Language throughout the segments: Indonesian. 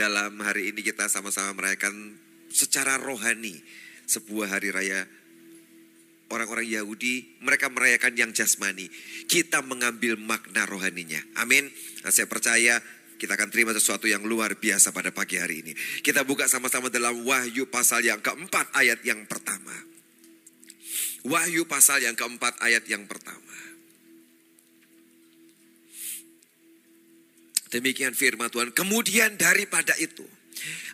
dalam hari ini kita sama-sama merayakan secara rohani sebuah hari raya orang-orang Yahudi, mereka merayakan yang jasmani. Kita mengambil makna rohaninya. Amin. Nah, saya percaya kita akan terima sesuatu yang luar biasa pada pagi hari ini. Kita buka sama-sama dalam Wahyu pasal yang keempat ayat yang pertama. Wahyu pasal yang keempat ayat yang pertama. Demikian firman Tuhan. Kemudian daripada itu,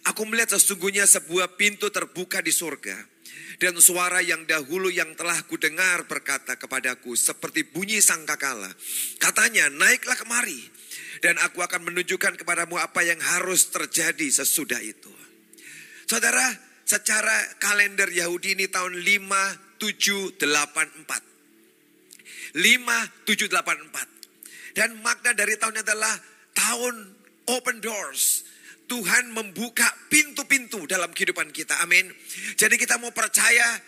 aku melihat sesungguhnya sebuah pintu terbuka di surga. Dan suara yang dahulu yang telah kudengar berkata kepadaku seperti bunyi sangkakala. Katanya, naiklah kemari dan aku akan menunjukkan kepadamu apa yang harus terjadi sesudah itu. Saudara, secara kalender Yahudi ini tahun 5784. 5784. Dan makna dari tahun adalah tahun open doors. Tuhan membuka pintu-pintu dalam kehidupan kita. Amin. Jadi kita mau percaya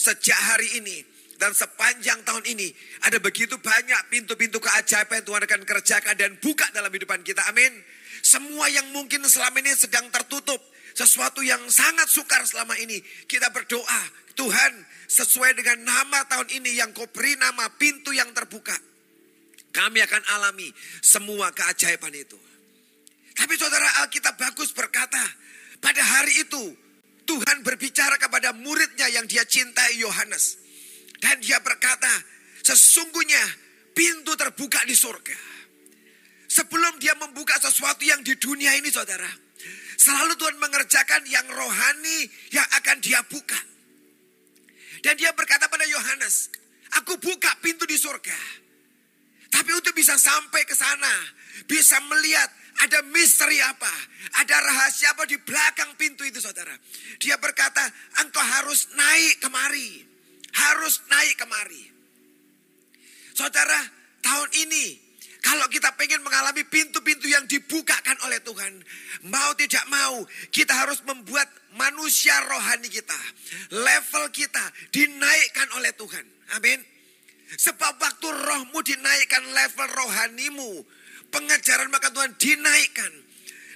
sejak hari ini dan sepanjang tahun ini ada begitu banyak pintu-pintu keajaiban Tuhan akan kerjakan dan buka dalam kehidupan kita. Amin. Semua yang mungkin selama ini sedang tertutup, sesuatu yang sangat sukar selama ini, kita berdoa, Tuhan sesuai dengan nama tahun ini yang kau beri nama pintu yang terbuka. Kami akan alami semua keajaiban itu. Tapi saudara Alkitab bagus berkata, pada hari itu Tuhan berbicara kepada muridnya yang dia cintai Yohanes. Dan dia berkata, sesungguhnya pintu terbuka di surga. Sebelum dia membuka sesuatu yang di dunia ini saudara. Selalu Tuhan mengerjakan yang rohani yang akan dia buka. Dan dia berkata pada Yohanes, aku buka pintu di surga. Tapi untuk bisa sampai ke sana, bisa melihat ada misteri apa, ada rahasia apa di belakang pintu itu saudara. Dia berkata, engkau harus naik kemari, harus naik kemari. Saudara, tahun ini kalau kita pengen mengalami pintu-pintu yang dibukakan oleh Tuhan, mau tidak mau, kita harus membuat manusia rohani kita, level kita dinaikkan oleh Tuhan. Amin. Sebab waktu rohmu dinaikkan level rohanimu. Pengajaran maka Tuhan dinaikkan.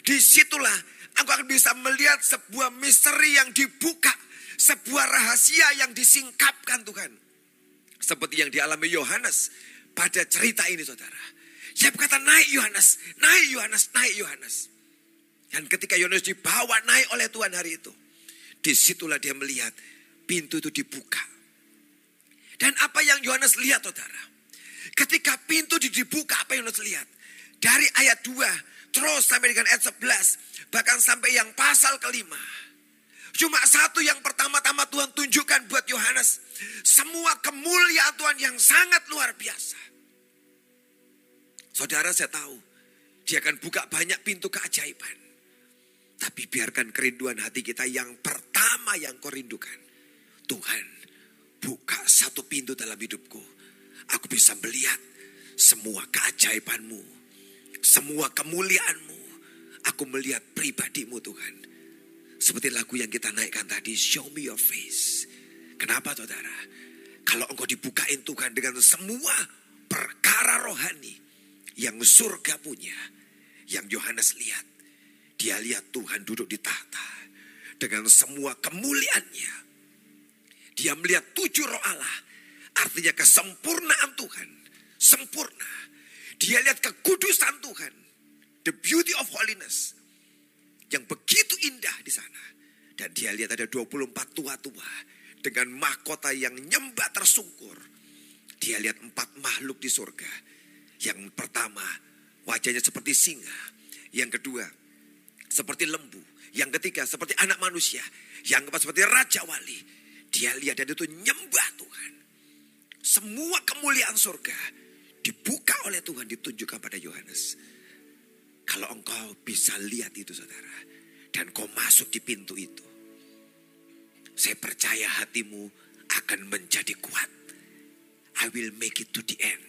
Di situlah aku akan bisa melihat sebuah misteri yang dibuka. Sebuah rahasia yang disingkapkan Tuhan. Seperti yang dialami Yohanes pada cerita ini saudara. Dia berkata naik Yohanes, naik Yohanes, naik Yohanes. Dan ketika Yohanes dibawa naik oleh Tuhan hari itu. Di situlah dia melihat pintu itu dibuka dan apa yang Yohanes lihat saudara. Ketika pintu dibuka apa yang Yohanes lihat. Dari ayat 2 terus sampai dengan ayat 11. Bahkan sampai yang pasal kelima. Cuma satu yang pertama-tama Tuhan tunjukkan buat Yohanes. Semua kemuliaan Tuhan yang sangat luar biasa. Saudara saya tahu. Dia akan buka banyak pintu keajaiban. Tapi biarkan kerinduan hati kita yang pertama yang kau rindukan. Tuhan buka satu pintu dalam hidupku. Aku bisa melihat semua keajaibanmu, semua kemuliaanmu. Aku melihat pribadimu Tuhan. Seperti lagu yang kita naikkan tadi, show me your face. Kenapa saudara? Kalau engkau dibukain Tuhan dengan semua perkara rohani yang surga punya, yang Yohanes lihat. Dia lihat Tuhan duduk di tahta dengan semua kemuliaannya dia melihat tujuh roh Allah. Artinya kesempurnaan Tuhan. Sempurna. Dia lihat kekudusan Tuhan. The beauty of holiness. Yang begitu indah di sana. Dan dia lihat ada 24 tua-tua. Dengan mahkota yang nyembah tersungkur. Dia lihat empat makhluk di surga. Yang pertama wajahnya seperti singa. Yang kedua seperti lembu. Yang ketiga seperti anak manusia. Yang keempat seperti raja wali. Dia lihat dan itu nyembah Tuhan. Semua kemuliaan surga dibuka oleh Tuhan ditunjukkan pada Yohanes. Kalau engkau bisa lihat itu saudara. Dan kau masuk di pintu itu. Saya percaya hatimu akan menjadi kuat. I will make it to the end.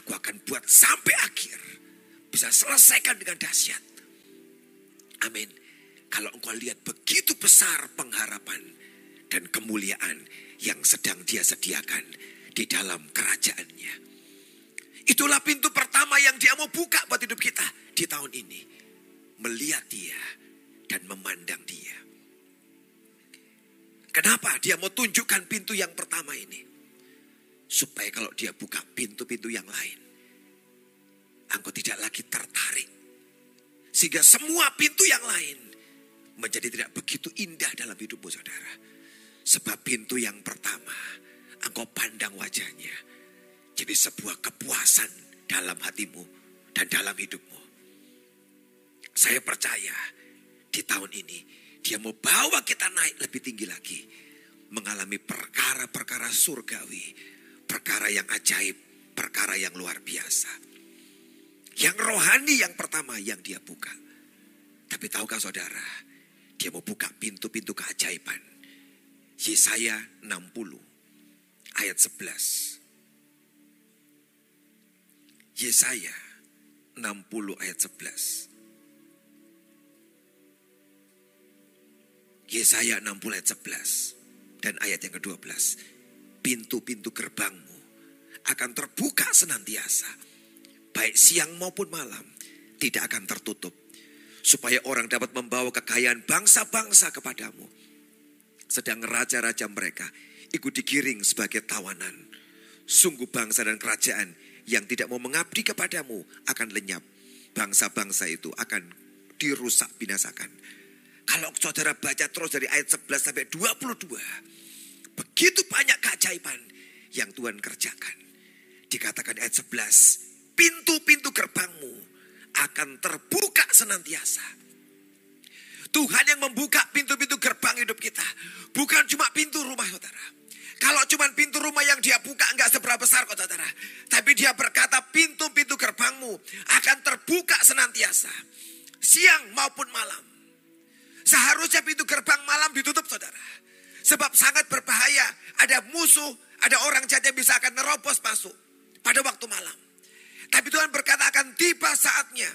Aku akan buat sampai akhir. Bisa selesaikan dengan dahsyat. Amin. Kalau engkau lihat begitu besar pengharapan dan kemuliaan yang sedang dia sediakan di dalam kerajaannya. Itulah pintu pertama yang dia mau buka buat hidup kita di tahun ini. melihat dia dan memandang dia. Kenapa dia mau tunjukkan pintu yang pertama ini? Supaya kalau dia buka pintu-pintu yang lain, engkau tidak lagi tertarik. Sehingga semua pintu yang lain menjadi tidak begitu indah dalam hidupmu saudara. Sebab pintu yang pertama, engkau pandang wajahnya. Jadi sebuah kepuasan dalam hatimu dan dalam hidupmu. Saya percaya di tahun ini dia mau bawa kita naik lebih tinggi lagi. Mengalami perkara-perkara surgawi. Perkara yang ajaib. Perkara yang luar biasa. Yang rohani yang pertama yang dia buka. Tapi tahukah saudara, dia mau buka pintu-pintu keajaiban. Yesaya 60 ayat 11. Yesaya 60 ayat 11. Yesaya 60 ayat 11 dan ayat yang ke-12. Pintu-pintu gerbangmu akan terbuka senantiasa. Baik siang maupun malam tidak akan tertutup. Supaya orang dapat membawa kekayaan bangsa-bangsa kepadamu. Sedang raja-raja mereka ikut digiring sebagai tawanan. Sungguh bangsa dan kerajaan yang tidak mau mengabdi kepadamu akan lenyap. Bangsa-bangsa itu akan dirusak binasakan kalau saudara baca terus dari ayat 11 sampai 22. Begitu banyak keajaiban yang Tuhan kerjakan. Dikatakan ayat 11. Pintu-pintu gerbangmu akan terbuka senantiasa. Tuhan yang membuka pintu-pintu gerbang hidup kita. Bukan cuma pintu rumah saudara. Kalau cuma pintu rumah yang dia buka enggak seberapa besar kok saudara. Tapi dia berkata pintu-pintu gerbangmu akan terbuka senantiasa. Siang maupun malam. Seharusnya pintu gerbang malam ditutup saudara. Sebab sangat berbahaya. Ada musuh, ada orang jahat yang bisa akan nerobos masuk pada waktu malam. Tapi Tuhan berkata akan tiba saatnya.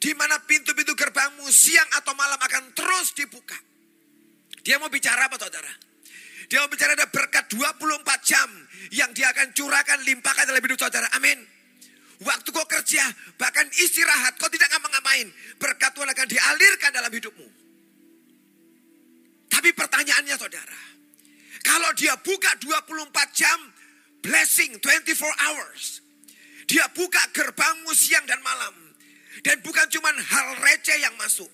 Di mana pintu-pintu gerbangmu siang atau malam akan terus dibuka. Dia mau bicara apa saudara? Dia mau bicara ada berkat 24 jam yang dia akan curahkan, limpahkan dalam hidup saudara. Amin. Waktu kau kerja, bahkan istirahat, kau tidak ngapa-ngapain. Berkat Tuhan akan dialirkan dalam hidupmu. Tapi pertanyaannya saudara, kalau dia buka 24 jam, blessing 24 hours. Dia buka gerbangmu siang dan malam. Dan bukan cuma hal receh yang masuk.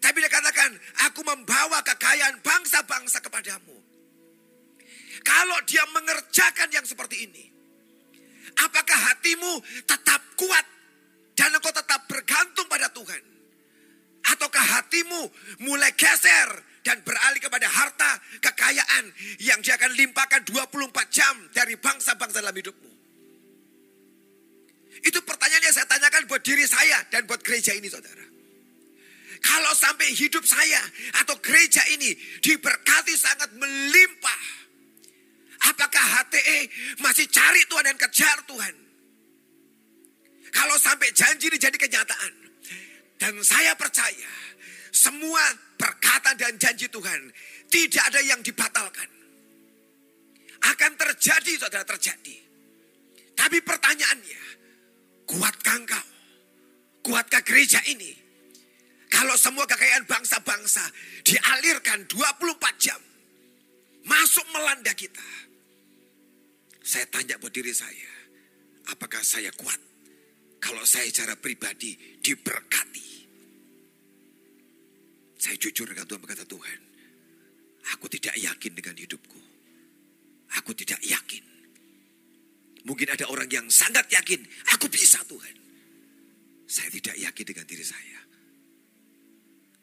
Tapi dia katakan, aku membawa kekayaan bangsa-bangsa kepadamu. Kalau dia mengerjakan yang seperti ini. Apakah hatimu tetap kuat dan engkau tetap bergantung pada Tuhan? Ataukah hatimu mulai geser dan beralih kepada harta kekayaan yang dia akan limpahkan 24 jam dari bangsa-bangsa dalam hidupmu. Itu pertanyaan yang saya tanyakan buat diri saya dan buat gereja ini saudara. Kalau sampai hidup saya atau gereja ini diberkati sangat melimpah. Apakah HTE masih cari Tuhan dan kejar Tuhan? Kalau sampai janji ini jadi kenyataan. Dan saya percaya semua perkataan dan janji Tuhan tidak ada yang dibatalkan. Akan terjadi, saudara terjadi. Tapi pertanyaannya, kuatkah engkau? Kuatkah gereja ini? Kalau semua kekayaan bangsa-bangsa dialirkan 24 jam. Masuk melanda kita. Saya tanya buat diri saya. Apakah saya kuat? Kalau saya secara pribadi diberkati. Saya jujur dengan Tuhan berkata Tuhan, aku tidak yakin dengan hidupku. Aku tidak yakin. Mungkin ada orang yang sangat yakin, aku bisa Tuhan. Saya tidak yakin dengan diri saya.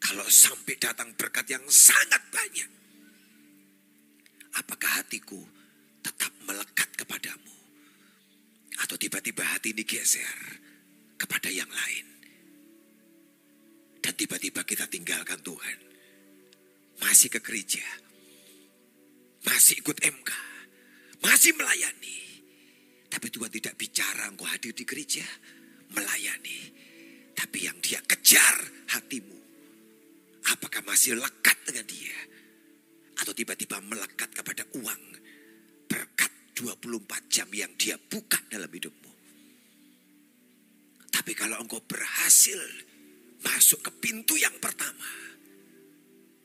Kalau sampai datang berkat yang sangat banyak, apakah hatiku tetap melekat kepadamu? Atau tiba-tiba hati ini geser kepada yang lain? Dan tiba-tiba kita tinggalkan Tuhan. Masih ke gereja. Masih ikut MK. Masih melayani. Tapi Tuhan tidak bicara engkau hadir di gereja. Melayani. Tapi yang dia kejar hatimu. Apakah masih lekat dengan dia? Atau tiba-tiba melekat kepada uang. Berkat 24 jam yang dia buka dalam hidupmu. Tapi kalau engkau berhasil masuk ke pintu yang pertama.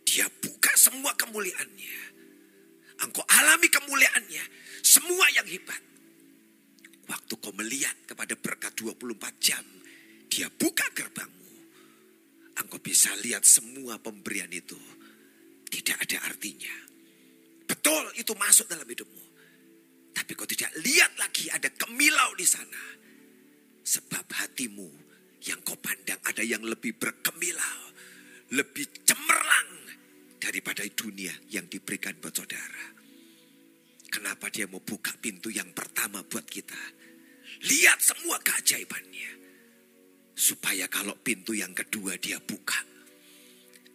Dia buka semua kemuliaannya. Engkau alami kemuliaannya. Semua yang hebat. Waktu kau melihat kepada berkat 24 jam. Dia buka gerbangmu. Engkau bisa lihat semua pemberian itu. Tidak ada artinya. Betul itu masuk dalam hidupmu. Tapi kau tidak lihat lagi ada kemilau di sana. Sebab hatimu yang kau pandang ada yang lebih berkemilau. Lebih cemerlang daripada dunia yang diberikan buat saudara. Kenapa dia mau buka pintu yang pertama buat kita? Lihat semua keajaibannya. Supaya kalau pintu yang kedua dia buka,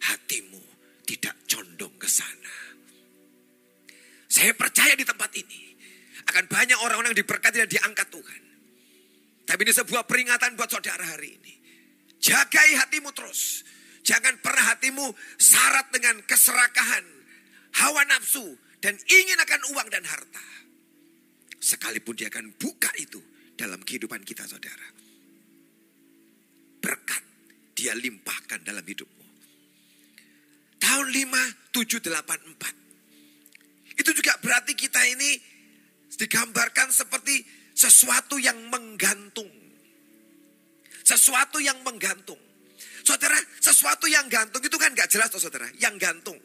hatimu tidak condong ke sana. Saya percaya di tempat ini akan banyak orang-orang yang diberkati dan diangkat Tuhan. Tapi ini sebuah peringatan buat saudara hari ini. Jagai hatimu terus. Jangan pernah hatimu syarat dengan keserakahan, hawa nafsu, dan ingin akan uang dan harta. Sekalipun dia akan buka itu dalam kehidupan kita saudara. Berkat dia limpahkan dalam hidupmu. Tahun 5, 7, 8, 4. Itu juga berarti kita ini digambarkan seperti sesuatu yang menggantung. Sesuatu yang menggantung. Saudara, sesuatu yang gantung itu kan gak jelas toh saudara, yang gantung.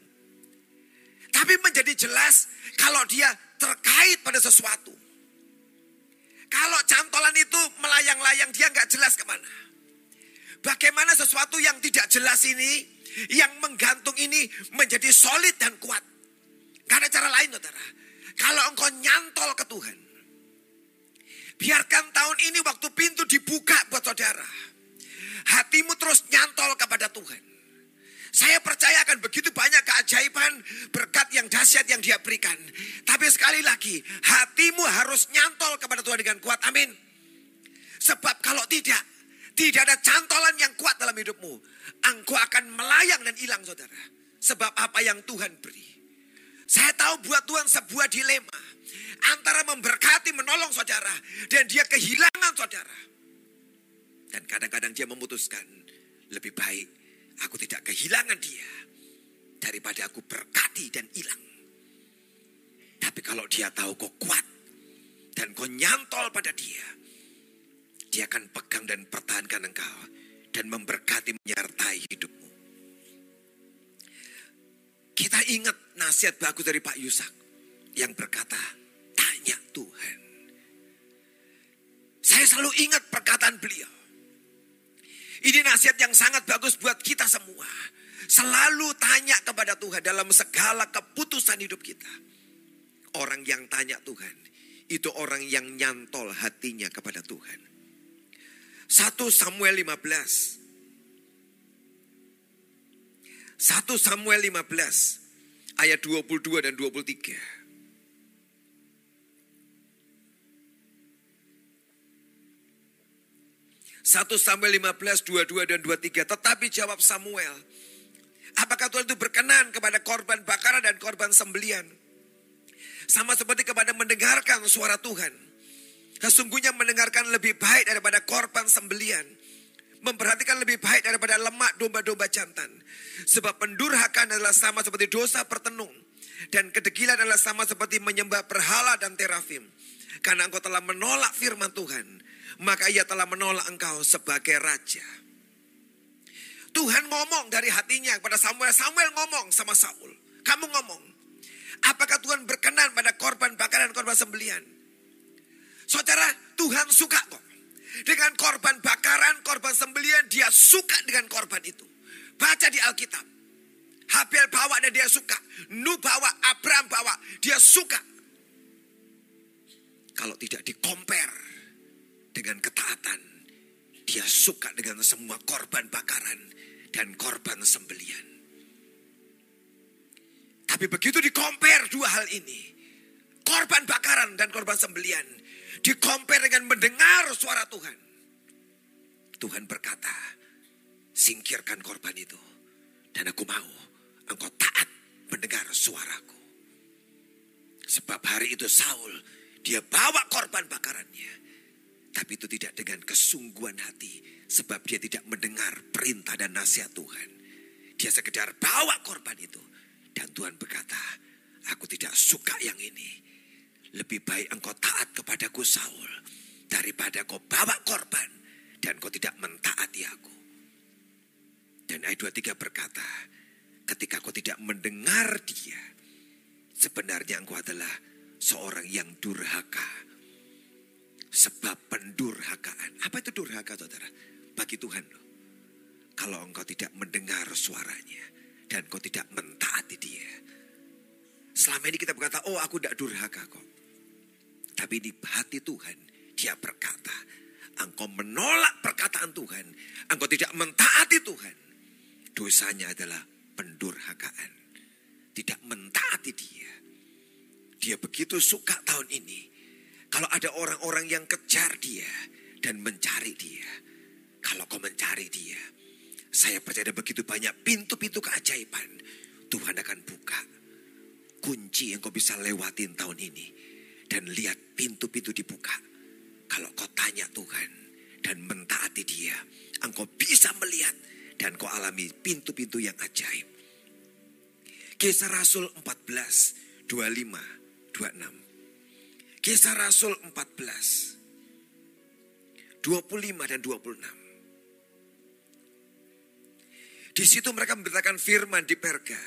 Tapi menjadi jelas kalau dia terkait pada sesuatu. Kalau cantolan itu melayang-layang dia nggak jelas ke mana. Bagaimana sesuatu yang tidak jelas ini, yang menggantung ini menjadi solid dan kuat. Ada cara lain saudara. Kalau engkau nyantol ke Tuhan. Biarkan tahun ini waktu pintu dibuka buat saudara hatimu terus nyantol kepada Tuhan. Saya percaya akan begitu banyak keajaiban berkat yang dahsyat yang dia berikan. Tapi sekali lagi, hatimu harus nyantol kepada Tuhan dengan kuat. Amin. Sebab kalau tidak, tidak ada cantolan yang kuat dalam hidupmu. Engkau akan melayang dan hilang saudara. Sebab apa yang Tuhan beri. Saya tahu buat Tuhan sebuah dilema. Antara memberkati, menolong saudara. Dan dia kehilangan saudara. Dan kadang-kadang dia memutuskan, lebih baik aku tidak kehilangan dia daripada aku berkati dan hilang. Tapi kalau dia tahu kau kuat dan kau nyantol pada dia, dia akan pegang dan pertahankan engkau dan memberkati menyertai hidupmu. Kita ingat nasihat bagus dari Pak Yusak yang berkata, tanya Tuhan. Saya selalu ingat perkataan beliau. Ini nasihat yang sangat bagus buat kita semua. Selalu tanya kepada Tuhan dalam segala keputusan hidup kita. Orang yang tanya Tuhan, itu orang yang nyantol hatinya kepada Tuhan. 1 Samuel 15. 1 Samuel 15 ayat 22 dan 23. 1 Samuel 15, 22 dan 23. Tetapi jawab Samuel, apakah Tuhan itu berkenan kepada korban bakaran dan korban sembelian? Sama seperti kepada mendengarkan suara Tuhan. Sesungguhnya mendengarkan lebih baik daripada korban sembelian. Memperhatikan lebih baik daripada lemak domba-domba jantan. Sebab pendurhakan adalah sama seperti dosa pertenung. Dan kedegilan adalah sama seperti menyembah berhala dan terafim. Karena engkau telah menolak firman Tuhan maka ia telah menolak engkau sebagai raja. Tuhan ngomong dari hatinya kepada Samuel. Samuel ngomong sama Saul. Kamu ngomong. Apakah Tuhan berkenan pada korban bakaran korban sembelian? Saudara, Tuhan suka kok. Dengan korban bakaran, korban sembelian, dia suka dengan korban itu. Baca di Alkitab. Habel bawa dan dia suka. Nu bawa, Abraham bawa, dia suka. Kalau tidak dikompar dengan ketaatan. Dia suka dengan semua korban bakaran dan korban sembelian. Tapi begitu dikompar dua hal ini, korban bakaran dan korban sembelian, dikompar dengan mendengar suara Tuhan. Tuhan berkata, singkirkan korban itu. Dan aku mau engkau taat mendengar suaraku. Sebab hari itu Saul, dia bawa korban bakarannya Tapi itu tidak dengan kesungguhan hati. Sebab dia tidak mendengar perintah dan nasihat Tuhan. Dia sekedar bawa korban itu. Dan Tuhan berkata, aku tidak suka yang ini. Lebih baik engkau taat kepadaku Saul. Daripada kau bawa korban. Dan kau tidak mentaati aku. Dan ayat 23 berkata, ketika kau tidak mendengar dia. Sebenarnya engkau adalah seorang yang durhaka Sebab pendurhakaan. Apa itu durhaka saudara? Bagi Tuhan loh. Kalau engkau tidak mendengar suaranya. Dan engkau tidak mentaati dia. Selama ini kita berkata, oh aku tidak durhaka kok. Tapi di hati Tuhan, dia berkata, engkau menolak perkataan Tuhan. Engkau tidak mentaati Tuhan. Dosanya adalah pendurhakaan. Tidak mentaati dia. Dia begitu suka tahun ini kalau ada orang-orang yang kejar dia dan mencari dia. Kalau kau mencari dia, saya percaya ada begitu banyak pintu-pintu keajaiban. Tuhan akan buka. Kunci yang kau bisa lewatin tahun ini. Dan lihat pintu-pintu dibuka. Kalau kau tanya Tuhan dan mentaati dia. Engkau bisa melihat dan kau alami pintu-pintu yang ajaib. Kisah Rasul 14, 25, 26. Kisah Rasul 14. 25 dan 26. Di situ mereka memberitakan firman di Perga.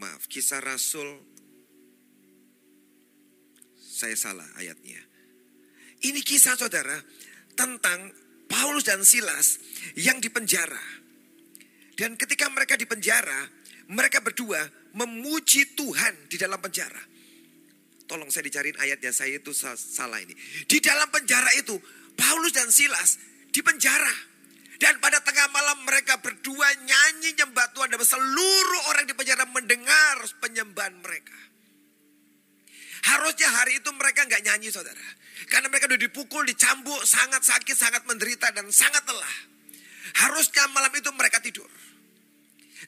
Maaf, kisah Rasul saya salah ayatnya. Ini kisah saudara tentang Paulus dan Silas yang dipenjara. Dan ketika mereka dipenjara, mereka berdua memuji Tuhan di dalam penjara. Tolong saya dicariin ayatnya, saya itu salah ini. Di dalam penjara itu, Paulus dan Silas di penjara. Dan pada tengah malam mereka berdua nyanyi nyembah Tuhan. Dan seluruh orang di penjara mendengar penyembahan mereka. Harusnya hari itu mereka nggak nyanyi saudara. Karena mereka sudah dipukul, dicambuk, sangat sakit, sangat menderita dan sangat lelah. Harusnya malam itu mereka tidur.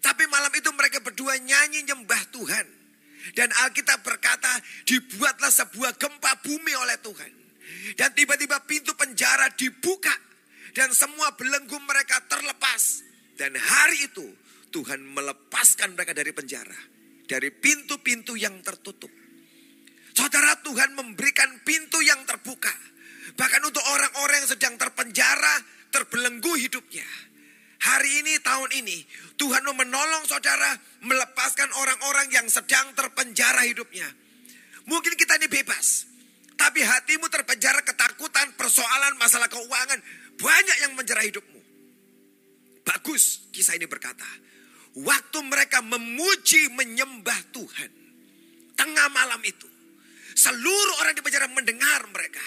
Tapi malam itu mereka berdua nyanyi nyembah Tuhan. Dan Alkitab berkata dibuatlah sebuah gempa bumi oleh Tuhan. Dan tiba-tiba pintu penjara dibuka. Dan semua belenggu mereka terlepas. Dan hari itu Tuhan melepaskan mereka dari penjara. Dari pintu-pintu yang tertutup. Saudara Tuhan memberikan pintu yang terbuka. Bahkan untuk orang-orang yang sedang terpenjara, terbelenggu hidupnya. Hari ini, tahun ini, Tuhan mau menolong saudara melepaskan orang-orang yang sedang terpenjara hidupnya. Mungkin kita ini bebas. Tapi hatimu terpenjara ketakutan, persoalan, masalah keuangan. Banyak yang menjerah hidupmu. Bagus kisah ini berkata. Waktu mereka memuji menyembah Tuhan. Tengah malam itu. Seluruh orang di penjara mendengar mereka.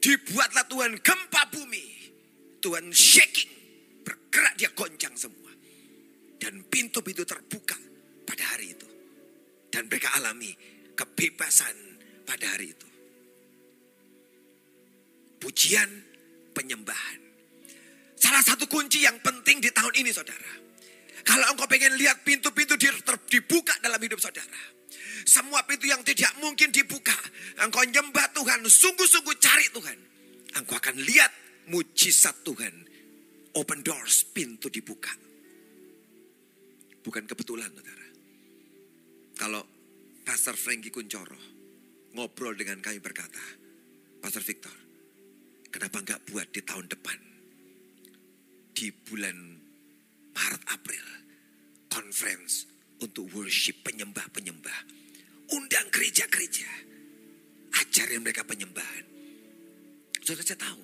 Dibuatlah Tuhan gempa bumi. Tuhan shaking bergerak dia goncang semua. Dan pintu-pintu terbuka pada hari itu. Dan mereka alami kebebasan pada hari itu. Pujian penyembahan. Salah satu kunci yang penting di tahun ini saudara. Kalau engkau pengen lihat pintu-pintu dibuka dalam hidup saudara. Semua pintu yang tidak mungkin dibuka. Engkau nyembah Tuhan, sungguh-sungguh cari Tuhan. Engkau akan lihat mujizat Tuhan open doors, pintu dibuka. Bukan kebetulan, saudara. Kalau Pastor Frankie Kuncoro ngobrol dengan kami berkata, Pastor Victor, kenapa nggak buat di tahun depan? Di bulan Maret April, conference untuk worship penyembah-penyembah. Undang gereja-gereja. Ajarin mereka penyembahan. Saudara saya tahu,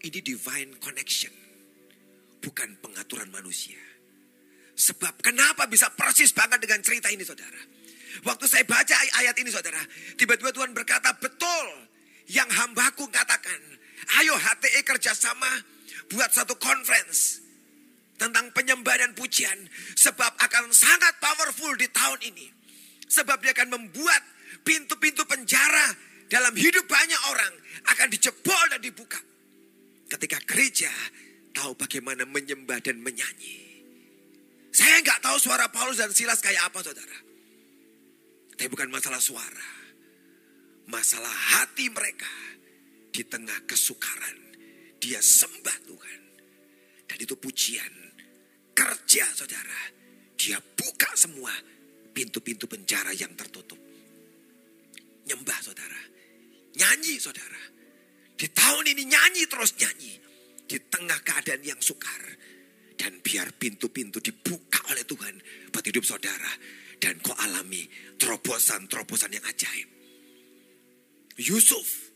ini divine connection bukan pengaturan manusia. Sebab kenapa bisa persis banget dengan cerita ini saudara. Waktu saya baca ayat ini saudara. Tiba-tiba Tuhan berkata betul yang hambaku katakan. Ayo HTE kerjasama buat satu conference. Tentang penyembahan dan pujian. Sebab akan sangat powerful di tahun ini. Sebab dia akan membuat pintu-pintu penjara dalam hidup banyak orang akan dijebol dan dibuka. Ketika gereja tahu bagaimana menyembah dan menyanyi. Saya nggak tahu suara Paulus dan Silas kayak apa saudara. Tapi bukan masalah suara. masalah hati mereka di tengah kesukaran. Dia sembah Tuhan. Dan itu pujian kerja saudara. Dia buka semua pintu-pintu penjara yang tertutup. Nyembah saudara. Nyanyi saudara. Di tahun ini nyanyi terus nyanyi. Di tengah keadaan yang sukar. Dan biar pintu-pintu dibuka oleh Tuhan buat hidup saudara. Dan kau alami terobosan-terobosan yang ajaib. Yusuf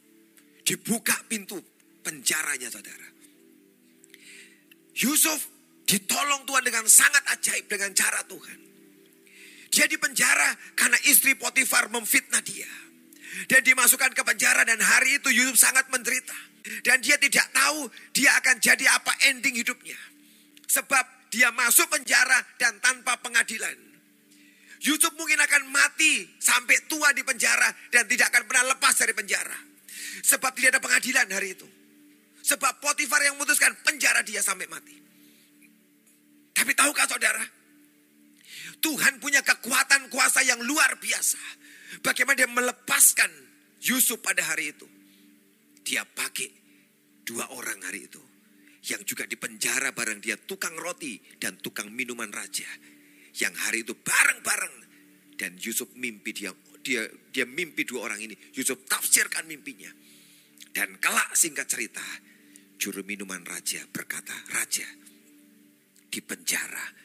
dibuka pintu penjaranya saudara. Yusuf ditolong Tuhan dengan sangat ajaib dengan cara Tuhan. Dia di penjara karena istri Potifar memfitnah dia. Dan dimasukkan ke penjara dan hari itu Yusuf sangat menderita. Dan dia tidak tahu dia akan jadi apa ending hidupnya. Sebab dia masuk penjara dan tanpa pengadilan. Yusuf mungkin akan mati sampai tua di penjara dan tidak akan pernah lepas dari penjara. Sebab tidak ada pengadilan hari itu. Sebab Potifar yang memutuskan penjara dia sampai mati. Tapi tahukah saudara? Tuhan punya kekuatan kuasa yang luar biasa. Bagaimana dia melepaskan Yusuf pada hari itu. Dia pakai dua orang hari itu. Yang juga di penjara bareng dia tukang roti dan tukang minuman raja. Yang hari itu bareng-bareng. Dan Yusuf mimpi dia dia dia mimpi dua orang ini. Yusuf tafsirkan mimpinya. Dan kelak singkat cerita, juru minuman raja berkata, "Raja, di penjara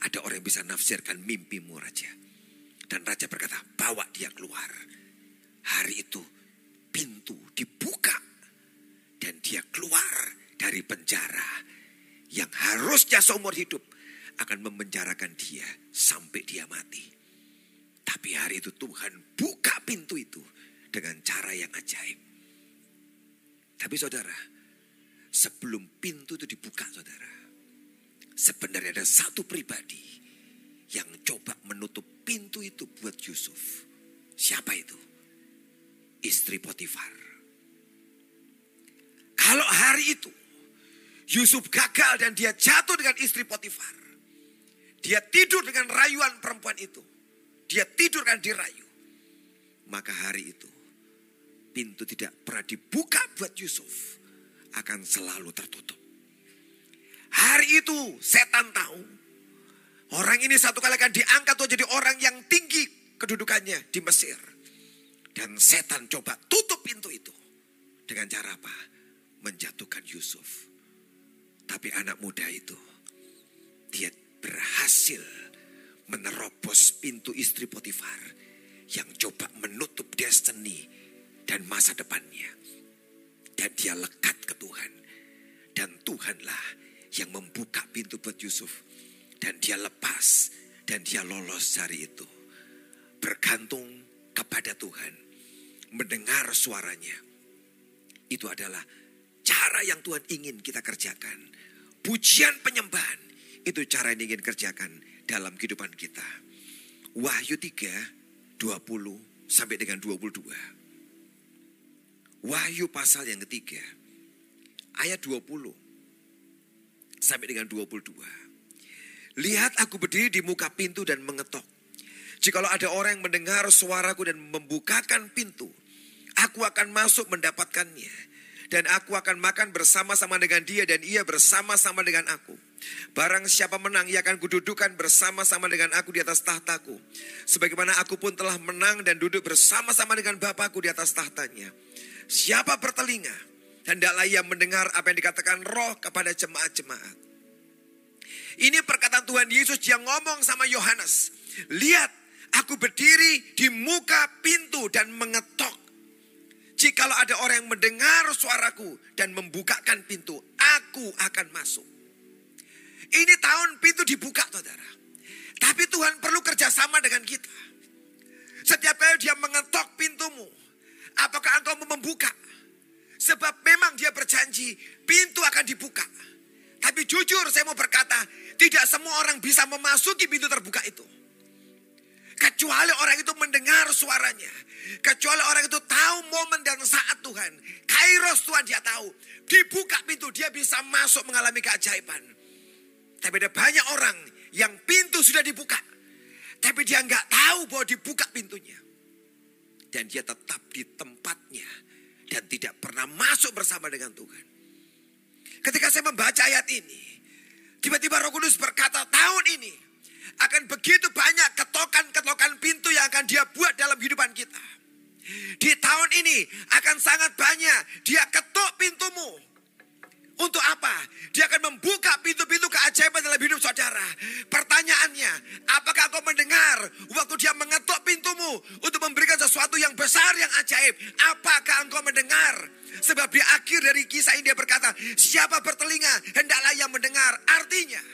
ada orang yang bisa nafsirkan mimpimu raja. Dan raja berkata, bawa dia keluar. Hari itu pintu dibuka. Dan dia keluar dari penjara. Yang harusnya seumur hidup akan memenjarakan dia sampai dia mati. Tapi hari itu Tuhan buka pintu itu dengan cara yang ajaib. Tapi saudara, sebelum pintu itu dibuka saudara, Sebenarnya ada satu pribadi yang coba menutup pintu itu buat Yusuf. Siapa itu? Istri Potifar. Kalau hari itu Yusuf gagal dan dia jatuh dengan istri Potifar. Dia tidur dengan rayuan perempuan itu. Dia tidur kan dirayu. Maka hari itu pintu tidak pernah dibuka buat Yusuf akan selalu tertutup. Hari itu setan tahu. Orang ini satu kali akan diangkat untuk jadi orang yang tinggi kedudukannya di Mesir. Dan setan coba tutup pintu itu. Dengan cara apa? Menjatuhkan Yusuf. Tapi anak muda itu, dia berhasil menerobos pintu istri Potifar yang coba menutup destiny dan masa depannya. Dan dia lekat ke Tuhan. Dan Tuhanlah yang membuka pintu buat Yusuf. Dan dia lepas dan dia lolos hari itu. Bergantung kepada Tuhan. Mendengar suaranya. Itu adalah cara yang Tuhan ingin kita kerjakan. Pujian penyembahan itu cara yang ingin kerjakan dalam kehidupan kita. Wahyu 3, 20 sampai dengan 22. Wahyu pasal yang ketiga, ayat 20 sampai dengan 22. Lihat aku berdiri di muka pintu dan mengetok. Jikalau ada orang yang mendengar suaraku dan membukakan pintu, aku akan masuk mendapatkannya. Dan aku akan makan bersama-sama dengan dia dan ia bersama-sama dengan aku. Barang siapa menang, ia akan kududukan bersama-sama dengan aku di atas tahtaku. Sebagaimana aku pun telah menang dan duduk bersama-sama dengan Bapakku di atas tahtanya. Siapa bertelinga, Hendaklah ia mendengar apa yang dikatakan roh kepada jemaat-jemaat. Ini perkataan Tuhan Yesus yang ngomong sama Yohanes. Lihat, aku berdiri di muka pintu dan mengetok. Jikalau ada orang yang mendengar suaraku dan membukakan pintu, aku akan masuk. Ini tahun pintu dibuka, saudara. Tapi Tuhan perlu kerjasama dengan kita. Setiap kali dia mengetok pintumu, apakah engkau membuka? Sebab memang dia berjanji pintu akan dibuka. Tapi jujur saya mau berkata, tidak semua orang bisa memasuki pintu terbuka itu. Kecuali orang itu mendengar suaranya. Kecuali orang itu tahu momen dan saat Tuhan. Kairos Tuhan dia tahu. Dibuka pintu dia bisa masuk mengalami keajaiban. Tapi ada banyak orang yang pintu sudah dibuka. Tapi dia nggak tahu bahwa dibuka pintunya. dan dia tetap di tempatnya dan tidak pernah masuk bersama dengan Tuhan. Ketika saya membaca ayat ini, tiba-tiba Roh Kudus berkata, "Tahun ini akan begitu banyak ketokan-ketokan pintu yang akan dia buat dalam kehidupan kita. Di tahun ini akan sangat banyak dia ketuk pintumu. Untuk apa? Dia akan membuka pintu-pintu keajaiban dalam hidup saudara. Pertanyaannya, apakah kau mendengar waktu dia mengetuk pintumu untuk memberikan sesuatu yang besar, yang ajaib? Apakah engkau mendengar? Sebab di akhir dari kisah ini dia berkata, siapa bertelinga, hendaklah yang mendengar. Artinya,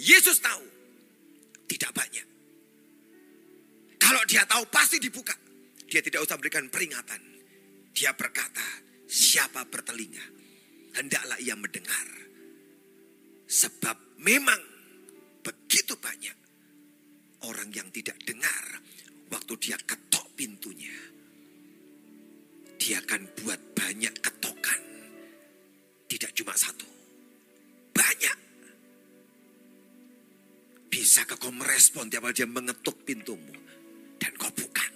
Yesus tahu, tidak banyak. Kalau dia tahu pasti dibuka. Dia tidak usah berikan peringatan. Dia berkata, siapa bertelinga, hendaklah ia mendengar. Sebab memang begitu banyak orang yang tidak dengar waktu dia ketok pintunya. Dia akan buat banyak ketokan. Tidak cuma satu. Banyak. Bisa kau merespon tiap dia mengetuk pintumu. Dan kau buka.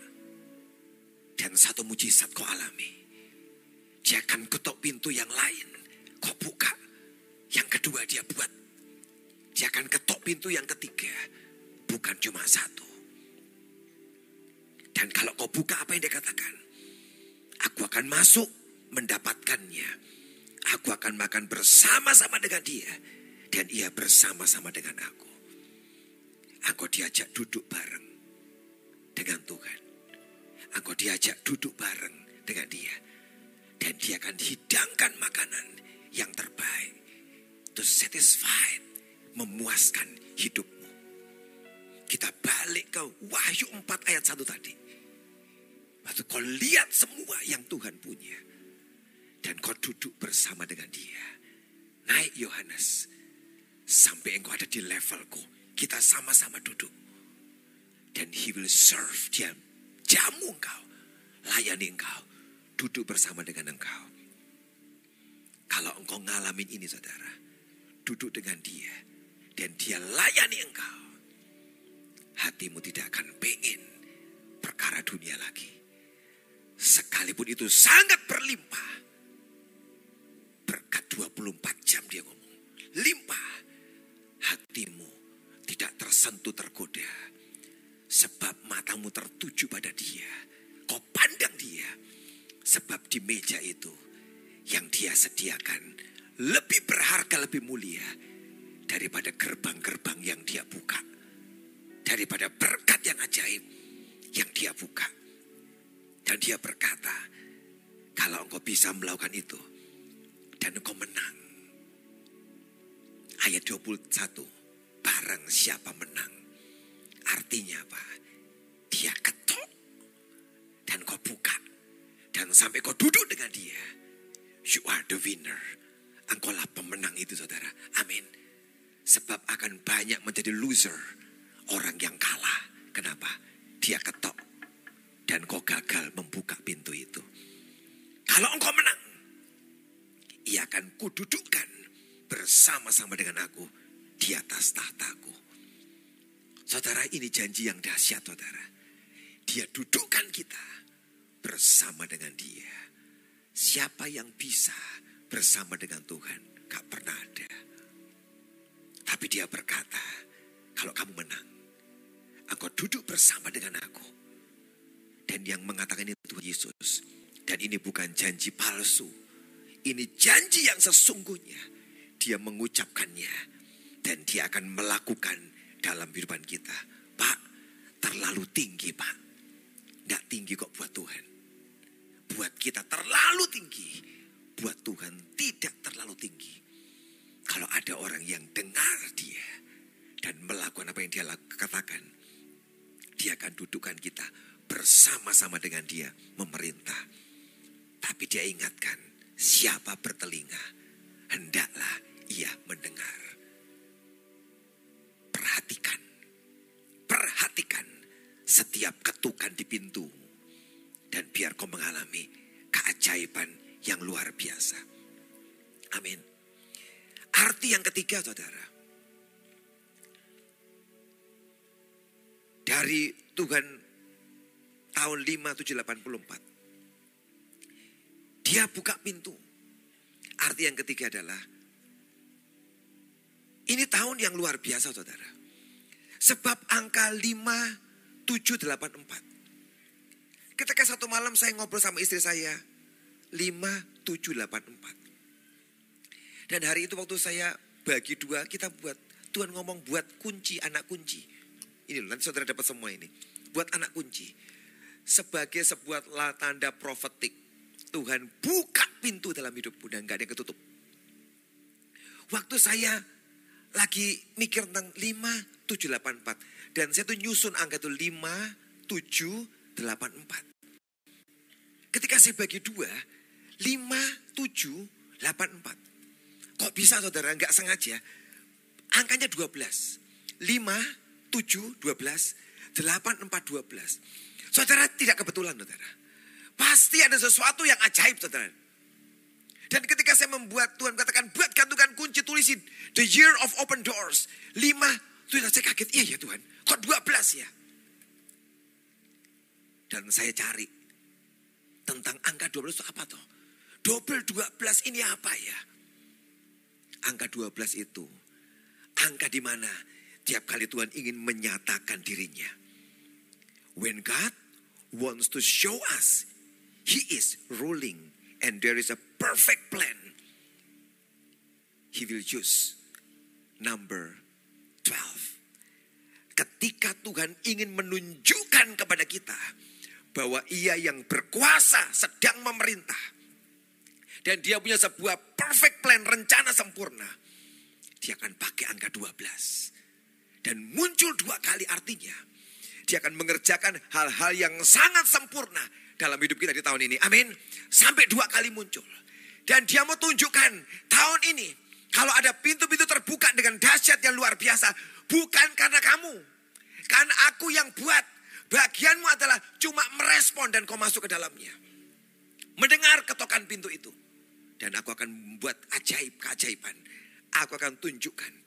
Dan satu mujizat kau alami. Dia akan ketok pintu yang lain kau buka. Yang kedua dia buat. Dia akan ketok pintu yang ketiga. Bukan cuma satu. Dan kalau kau buka apa yang dia katakan? Aku akan masuk mendapatkannya. Aku akan makan bersama-sama dengan dia. Dan ia bersama-sama dengan aku. Aku diajak duduk bareng dengan Tuhan. Aku diajak duduk bareng dengan dia. Dan dia akan hidangkan makanan yang terbaik. To satisfied, memuaskan hidupmu. Kita balik ke Wahyu 4 ayat 1 tadi. Waktu kau lihat semua yang Tuhan punya. Dan kau duduk bersama dengan dia. Naik Yohanes. Sampai engkau ada di levelku. Kita sama-sama duduk. Dan he will serve. Dia jamu engkau. Layani engkau. Duduk bersama dengan engkau. Kalau engkau ngalamin ini saudara. Duduk dengan dia. Dan dia layani engkau. Hatimu tidak akan pengen perkara dunia lagi. Sekalipun itu sangat berlimpah. Berkat 24 jam dia ngomong. Limpah. Hatimu tidak tersentuh tergoda. Sebab matamu tertuju pada dia. Kau pandang dia. Sebab di meja itu yang dia sediakan lebih berharga, lebih mulia daripada gerbang-gerbang yang dia buka. Daripada berkat yang ajaib yang dia buka. Dan dia berkata, kalau engkau bisa melakukan itu dan engkau menang. Ayat 21, barang siapa menang. Artinya apa? Dia ketok dan kau buka. Dan sampai kau duduk dengan dia You are the winner. Engkaulah pemenang itu saudara. Amin. Sebab akan banyak menjadi loser. Orang yang kalah. Kenapa? Dia ketok. Dan kau gagal membuka pintu itu. Kalau engkau menang. Ia akan kududukan bersama-sama dengan aku di atas tahtaku. Saudara ini janji yang dahsyat saudara. Dia dudukkan kita bersama dengan dia. Siapa yang bisa bersama dengan Tuhan? Gak pernah ada. Tapi dia berkata, kalau kamu menang, engkau duduk bersama dengan aku. Dan yang mengatakan itu Tuhan Yesus. Dan ini bukan janji palsu. Ini janji yang sesungguhnya. Dia mengucapkannya. Dan dia akan melakukan dalam kehidupan kita. Pak, terlalu tinggi pak. Tidak tinggi kok buat Tuhan buat kita terlalu tinggi. Buat Tuhan tidak terlalu tinggi. Kalau ada orang yang dengar dia dan melakukan apa yang dia katakan, dia akan dudukkan kita bersama-sama dengan dia memerintah. Tapi dia ingatkan, siapa bertelinga, hendaklah ia mendengar. Perhatikan, perhatikan setiap ketukan di pintu dan biar kau mengalami keajaiban yang luar biasa. Amin. Arti yang ketiga saudara. Dari Tuhan tahun 5784. Dia buka pintu. Arti yang ketiga adalah ini tahun yang luar biasa saudara. Sebab angka 5784. Ketika satu malam saya ngobrol sama istri saya. 5784. Dan hari itu waktu saya bagi dua kita buat. Tuhan ngomong buat kunci anak kunci. Ini loh nanti saudara dapat semua ini. Buat anak kunci. Sebagai sebuah tanda profetik. Tuhan buka pintu dalam hidupmu dan gak ada yang ketutup. Waktu saya lagi mikir tentang 5, 7, 8, 4. Dan saya tuh nyusun angka itu 5, 7, 8, 4. Ketika saya bagi dua, 5, 7, 8, 4. Kok bisa saudara nggak sengaja? Angkanya 12. 5, 7, 12, 8, 4, 12. Saudara tidak kebetulan saudara. Pasti ada sesuatu yang ajaib saudara. Dan ketika saya membuat Tuhan katakan buat gantungan kunci tulisin the year of open doors. Lima, Tuhan saya kaget, iya ya Tuhan. Kok dua belas ya? Dan saya cari tentang angka dua belas itu apa toh? Double belas ini apa ya? Angka dua belas itu angka di mana tiap kali Tuhan ingin menyatakan dirinya. When God wants to show us He is ruling and there is a perfect plan, He will choose number 12. Ketika Tuhan ingin menunjukkan kepada kita bahwa ia yang berkuasa sedang memerintah. Dan dia punya sebuah perfect plan, rencana sempurna. Dia akan pakai angka 12. Dan muncul dua kali artinya. Dia akan mengerjakan hal-hal yang sangat sempurna dalam hidup kita di tahun ini. Amin. Sampai dua kali muncul. Dan dia mau tunjukkan tahun ini. Kalau ada pintu-pintu terbuka dengan dahsyat yang luar biasa. Bukan karena kamu. Karena aku yang buat. Bagianmu adalah cuma merespon dan kau masuk ke dalamnya. Mendengar ketokan pintu itu. Dan aku akan membuat ajaib keajaiban. Aku akan tunjukkan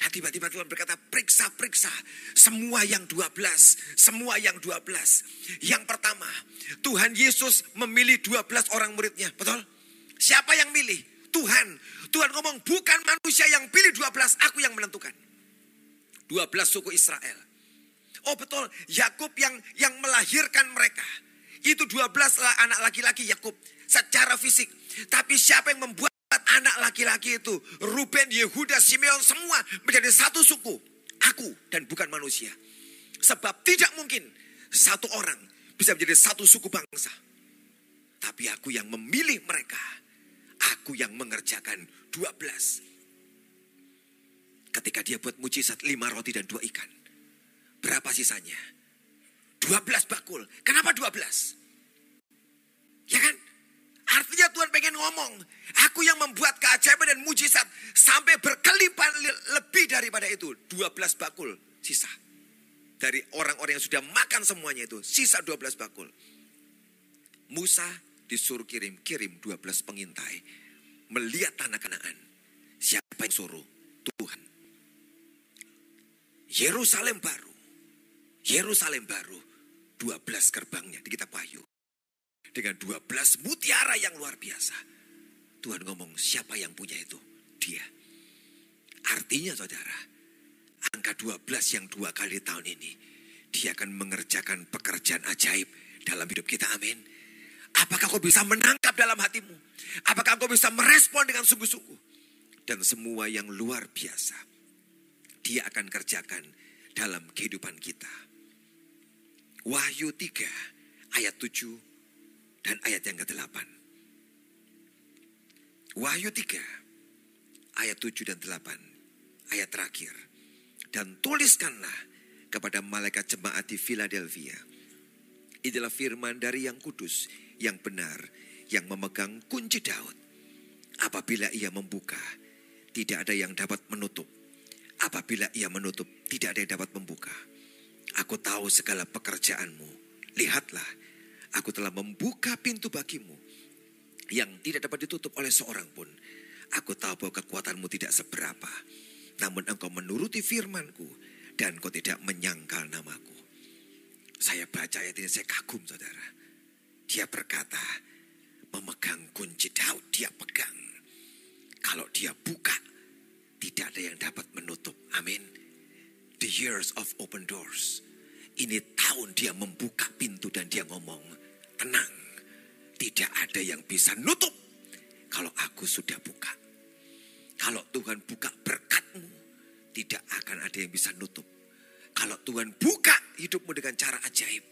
Nah tiba-tiba Tuhan berkata, periksa-periksa semua yang 12, semua yang 12. Yang pertama, Tuhan Yesus memilih 12 orang muridnya, betul? Siapa yang milih? Tuhan. Tuhan ngomong, bukan manusia yang pilih 12, aku yang menentukan. 12 suku Israel. Oh betul, Yakub yang yang melahirkan mereka. Itu 12 anak laki-laki Yakub secara fisik. Tapi siapa yang membuat anak laki-laki itu, Ruben, Yehuda, Simeon semua menjadi satu suku. Aku dan bukan manusia. Sebab tidak mungkin satu orang bisa menjadi satu suku bangsa. Tapi aku yang memilih mereka. Aku yang mengerjakan dua belas. Ketika dia buat mujizat lima roti dan dua ikan. Berapa sisanya? Dua belas bakul. Kenapa dua belas? Ya kan? Artinya Tuhan pengen ngomong, aku yang membuat keajaiban dan mujizat sampai berkelipat lebih daripada itu. 12 bakul sisa. Dari orang-orang yang sudah makan semuanya itu, sisa 12 bakul. Musa disuruh kirim, kirim 12 pengintai. Melihat tanah kanaan. Siapa yang suruh? Tuhan. Yerusalem baru. Yerusalem baru. 12 gerbangnya di kitab Wahyu dengan 12 mutiara yang luar biasa. Tuhan ngomong siapa yang punya itu? Dia. Artinya saudara, angka 12 yang dua kali tahun ini, dia akan mengerjakan pekerjaan ajaib dalam hidup kita. Amin. Apakah kau bisa menangkap dalam hatimu? Apakah kau bisa merespon dengan sungguh-sungguh? Dan semua yang luar biasa, dia akan kerjakan dalam kehidupan kita. Wahyu 3 ayat 7 dan ayat yang ke-8. Wahyu 3 ayat 7 dan 8 ayat terakhir. Dan tuliskanlah kepada malaikat jemaat di Philadelphia. Inilah firman dari yang kudus, yang benar, yang memegang kunci Daud. Apabila ia membuka, tidak ada yang dapat menutup. Apabila ia menutup, tidak ada yang dapat membuka. Aku tahu segala pekerjaanmu. Lihatlah, Aku telah membuka pintu bagimu yang tidak dapat ditutup oleh seorang pun. Aku tahu bahwa kekuatanmu tidak seberapa. Namun engkau menuruti firmanku dan kau tidak menyangkal namaku. Saya baca ayat ini, saya kagum saudara. Dia berkata, memegang kunci Daud, dia pegang. Kalau dia buka, tidak ada yang dapat menutup. Amin. The years of open doors. Ini tahun dia membuka pintu dan dia ngomong, tenang. Tidak ada yang bisa nutup kalau aku sudah buka. Kalau Tuhan buka berkatmu, tidak akan ada yang bisa nutup. Kalau Tuhan buka hidupmu dengan cara ajaib,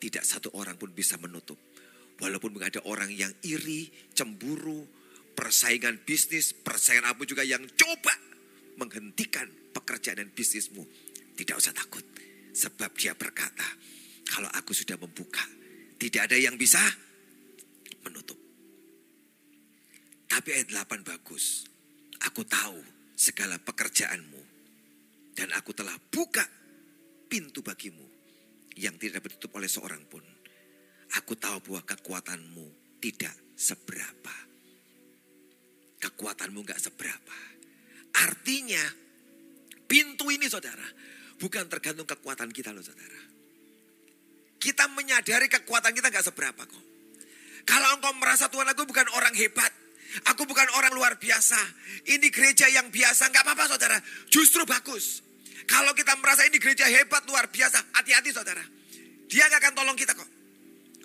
tidak satu orang pun bisa menutup. Walaupun ada orang yang iri, cemburu, persaingan bisnis, persaingan apa juga yang coba menghentikan pekerjaan dan bisnismu. Tidak usah takut. Sebab dia berkata, kalau aku sudah membuka, tidak ada yang bisa menutup. Tapi ayat 8 bagus. Aku tahu segala pekerjaanmu. Dan aku telah buka pintu bagimu yang tidak dapat ditutup oleh seorang pun. Aku tahu bahwa kekuatanmu tidak seberapa. Kekuatanmu gak seberapa. Artinya pintu ini saudara bukan tergantung kekuatan kita loh saudara. Kita menyadari kekuatan kita gak seberapa kok. Kalau engkau merasa Tuhan aku bukan orang hebat, Aku bukan orang luar biasa. Ini gereja yang biasa. Nggak apa-apa saudara. Justru bagus. Kalau kita merasa ini gereja hebat, luar biasa. Hati-hati saudara. Dia nggak akan tolong kita kok.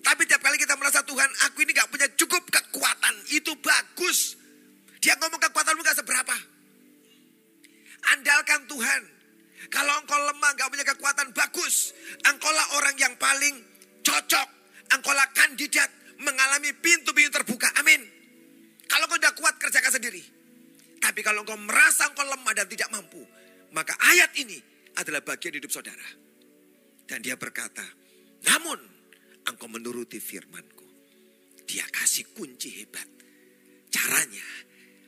Tapi tiap kali kita merasa Tuhan, aku ini nggak punya cukup kekuatan. Itu bagus. Dia ngomong kekuatanmu nggak seberapa. Andalkan Tuhan. Kalau engkau lemah nggak punya kekuatan, bagus. Engkaulah orang yang paling cocok. Engkaulah kandidat mengalami pintu-pintu terbuka. Amin. Kalau kau tidak kuat kerjakan sendiri. Tapi kalau kau merasa kau lemah dan tidak mampu. Maka ayat ini adalah bagian hidup saudara. Dan dia berkata, namun engkau menuruti firmanku. Dia kasih kunci hebat. Caranya,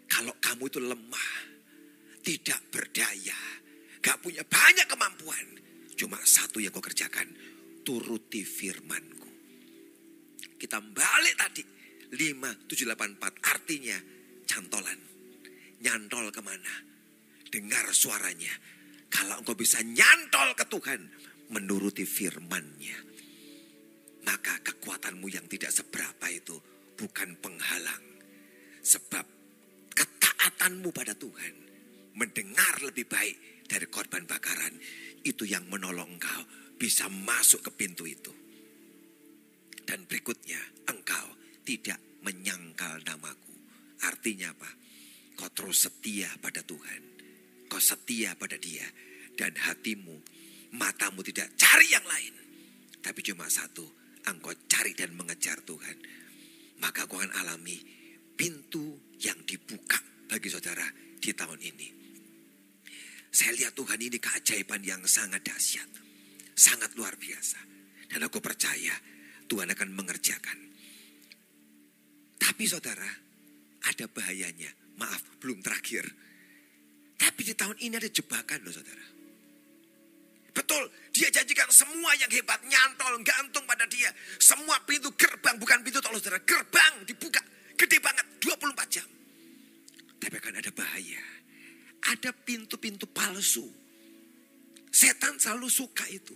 kalau kamu itu lemah, tidak berdaya, gak punya banyak kemampuan. Cuma satu yang kau kerjakan, turuti firmanku. Kita balik tadi 5784 artinya cantolan. Nyantol ke mana? Dengar suaranya. Kalau engkau bisa nyantol ke Tuhan menuruti firmannya. Maka kekuatanmu yang tidak seberapa itu bukan penghalang. Sebab ketaatanmu pada Tuhan mendengar lebih baik dari korban bakaran. Itu yang menolong engkau bisa masuk ke pintu itu. Dan berikutnya engkau tidak menyangkal namaku. Artinya apa? Kau terus setia pada Tuhan. Kau setia pada dia. Dan hatimu, matamu tidak cari yang lain. Tapi cuma satu, engkau cari dan mengejar Tuhan. Maka kau akan alami pintu yang dibuka bagi saudara di tahun ini. Saya lihat Tuhan ini keajaiban yang sangat dahsyat. Sangat luar biasa. Dan aku percaya Tuhan akan mengerjakan. Tapi saudara, ada bahayanya. Maaf, belum terakhir. Tapi di tahun ini ada jebakan loh saudara. Betul, dia janjikan semua yang hebat, nyantol, gantung pada dia. Semua pintu gerbang, bukan pintu tolong saudara. Gerbang dibuka, gede banget, 24 jam. Tapi akan ada bahaya. Ada pintu-pintu palsu. Setan selalu suka itu.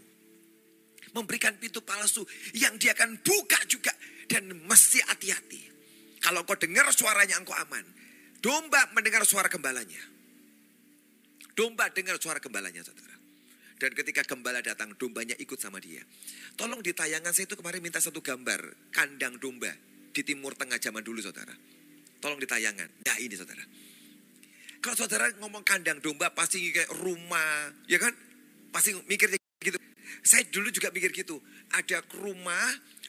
Memberikan pintu palsu yang dia akan buka juga. Dan mesti hati-hati. Kalau kau dengar suaranya engkau aman. Domba mendengar suara gembalanya. Domba dengar suara gembalanya saudara. Dan ketika gembala datang, dombanya ikut sama dia. Tolong di tayangan saya itu kemarin minta satu gambar kandang domba di timur tengah zaman dulu saudara. Tolong di tayangan. Nah ini saudara. Kalau saudara ngomong kandang domba pasti kayak rumah, ya kan? Pasti mikirnya gitu. Saya dulu juga mikir gitu. Ada rumah,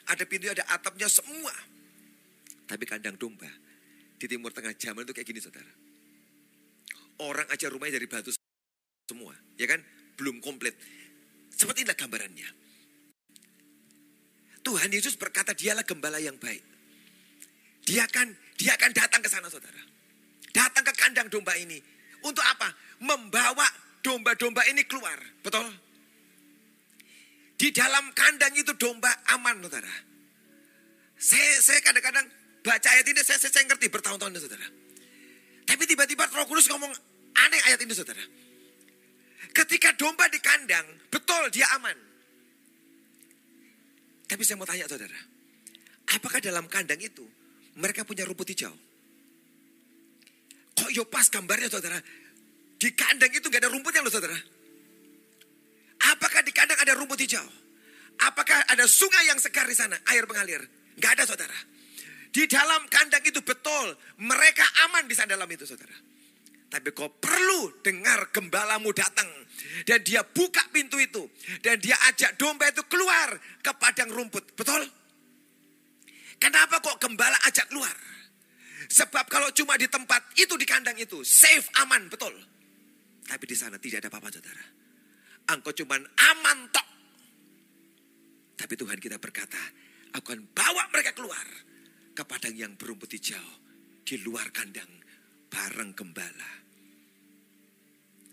ada pintu, ada atapnya semua. Tapi kandang domba di timur tengah zaman itu kayak gini saudara. Orang aja rumahnya dari batu semua, ya kan? Belum komplit. Seperti inilah gambarannya. Tuhan Yesus berkata dialah gembala yang baik. Dia akan dia akan datang ke sana saudara. Datang ke kandang domba ini. Untuk apa? Membawa domba-domba ini keluar. Betul? Di dalam kandang itu domba aman saudara. Saya, saya kadang-kadang baca ayat ini saya, saya, saya ngerti bertahun-tahun saudara. Tapi tiba-tiba roh kudus ngomong aneh ayat ini saudara. Ketika domba di kandang, betul dia aman. Tapi saya mau tanya saudara, apakah dalam kandang itu mereka punya rumput hijau? Kok Yopas gambarnya saudara, di kandang itu gak ada rumputnya loh saudara. Apakah di kandang ada rumput hijau? Apakah ada sungai yang segar di sana, air mengalir? Gak ada saudara. Di dalam kandang itu betul, mereka aman di sana dalam itu saudara. Tapi kau perlu dengar gembalamu datang. Dan dia buka pintu itu. Dan dia ajak domba itu keluar ke padang rumput. Betul? Kenapa kok gembala ajak keluar? Sebab kalau cuma di tempat itu di kandang itu. Safe, aman, betul. Tapi di sana tidak ada apa-apa saudara. Engkau cuma aman tok. Tapi Tuhan kita berkata, aku akan bawa mereka keluar ke padang yang berumput hijau di luar kandang bareng gembala.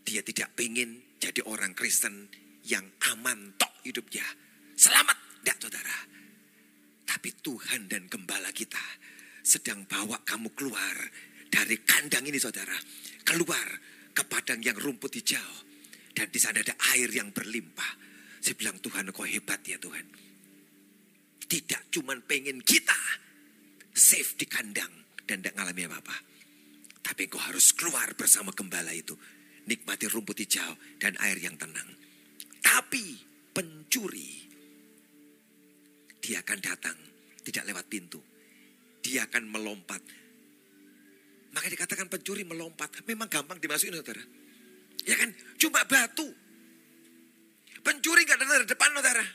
Dia tidak ingin jadi orang Kristen yang aman tok hidupnya. Selamat, tidak saudara. Tapi Tuhan dan gembala kita sedang bawa kamu keluar dari kandang ini saudara. Keluar ke padang yang rumput hijau. Dan di sana ada air yang berlimpah. Saya bilang Tuhan kau hebat ya Tuhan. Tidak cuman pengen kita safe di kandang dan tidak ngalami apa-apa. Tapi kau harus keluar bersama gembala itu nikmati rumput hijau dan air yang tenang. Tapi pencuri, dia akan datang, tidak lewat pintu. Dia akan melompat. Maka dikatakan pencuri melompat. Memang gampang dimasukin saudara. Ya kan, cuma batu. Pencuri gak datang dari depan saudara.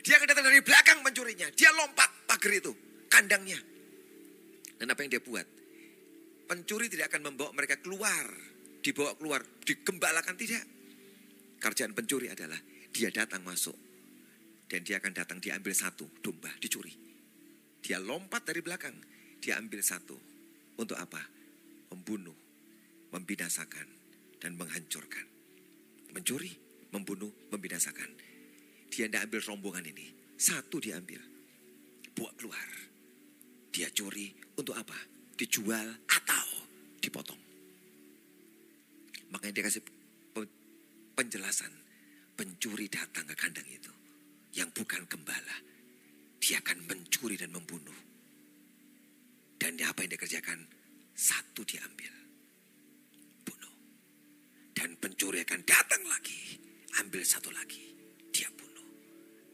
Dia akan datang dari belakang pencurinya. Dia lompat pagar itu, kandangnya. Dan apa yang dia buat? Pencuri tidak akan membawa mereka keluar dibawa keluar, digembalakan tidak. Kerjaan pencuri adalah dia datang masuk dan dia akan datang diambil satu domba dicuri. Dia lompat dari belakang, dia ambil satu. Untuk apa? Membunuh, membinasakan dan menghancurkan. Mencuri, membunuh, membinasakan. Dia tidak ambil rombongan ini. Satu diambil. Buat keluar. Dia curi untuk apa? Dijual atau dipotong. Makanya dia kasih penjelasan. Pencuri datang ke kandang itu. Yang bukan gembala. Dia akan mencuri dan membunuh. Dan apa yang dia kerjakan? Satu diambil. Bunuh. Dan pencuri akan datang lagi. Ambil satu lagi. Dia bunuh.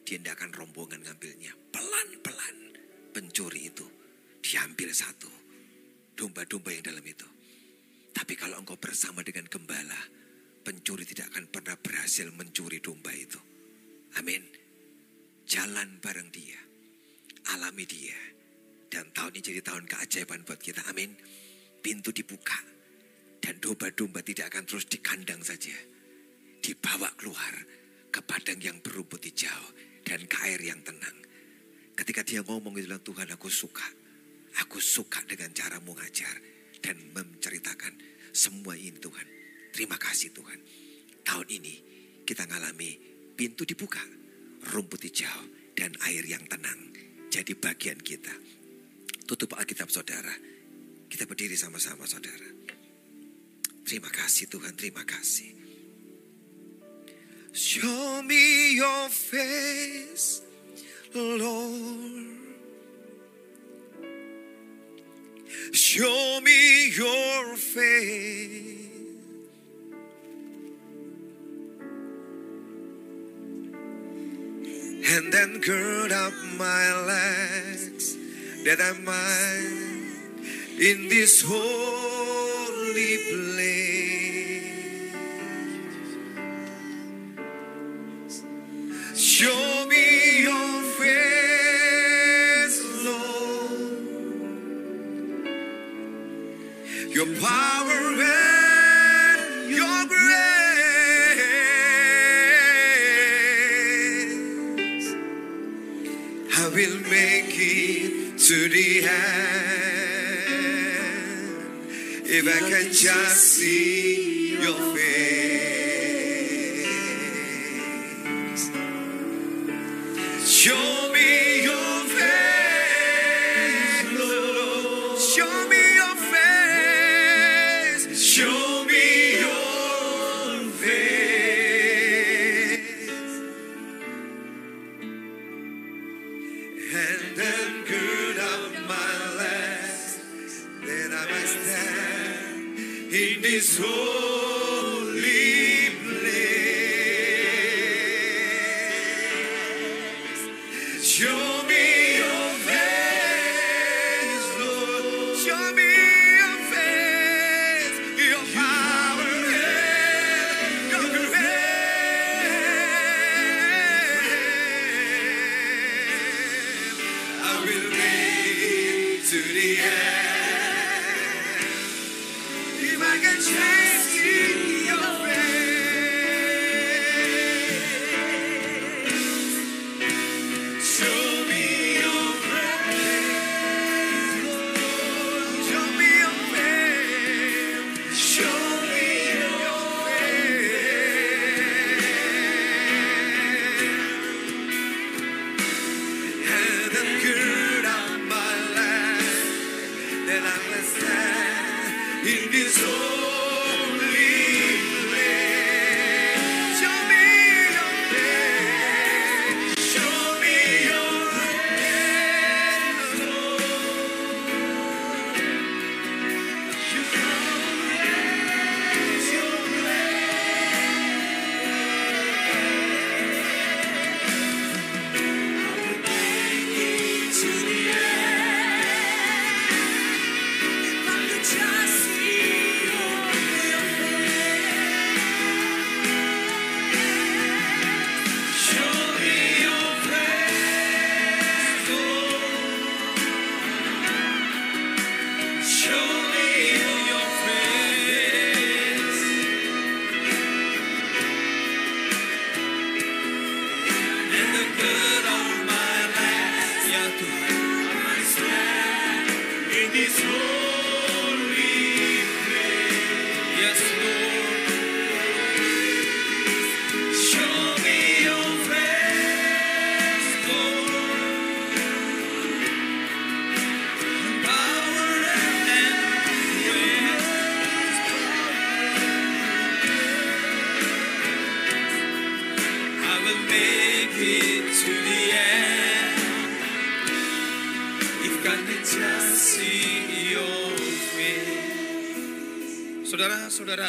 Dia tidak akan rombongan ngambilnya. Pelan-pelan. Pencuri itu. Diambil satu. Domba-domba yang dalam itu tapi kalau engkau bersama dengan gembala, pencuri tidak akan pernah berhasil mencuri domba itu. Amin. Jalan bareng dia. Alami dia. Dan tahun ini jadi tahun keajaiban buat kita. Amin. Pintu dibuka. Dan domba-domba tidak akan terus di kandang saja. Dibawa keluar ke padang yang berumput hijau dan ke air yang tenang. Ketika dia ngomong itu Tuhan aku suka. Aku suka dengan caramu ngajar dan menceritakan semua ini Tuhan. Terima kasih Tuhan. Tahun ini kita ngalami pintu dibuka, rumput hijau dan air yang tenang jadi bagian kita. Tutup Alkitab saudara. Kita berdiri sama-sama saudara. Terima kasih Tuhan, terima kasih. Show me your face, Lord. Show me your face. And then gird up my legs that I might in this holy place. Show me that I will stand in this holy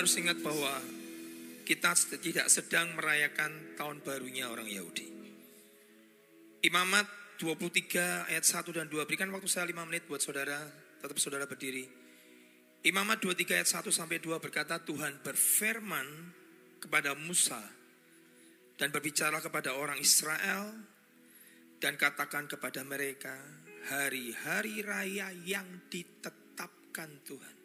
harus ingat bahwa kita tidak sedang merayakan tahun barunya orang Yahudi. Imamat 23 ayat 1 dan 2. Berikan waktu saya 5 menit buat saudara. Tetap saudara berdiri. Imamat 23 ayat 1 sampai 2 berkata Tuhan berfirman kepada Musa dan berbicara kepada orang Israel dan katakan kepada mereka hari-hari raya yang ditetapkan Tuhan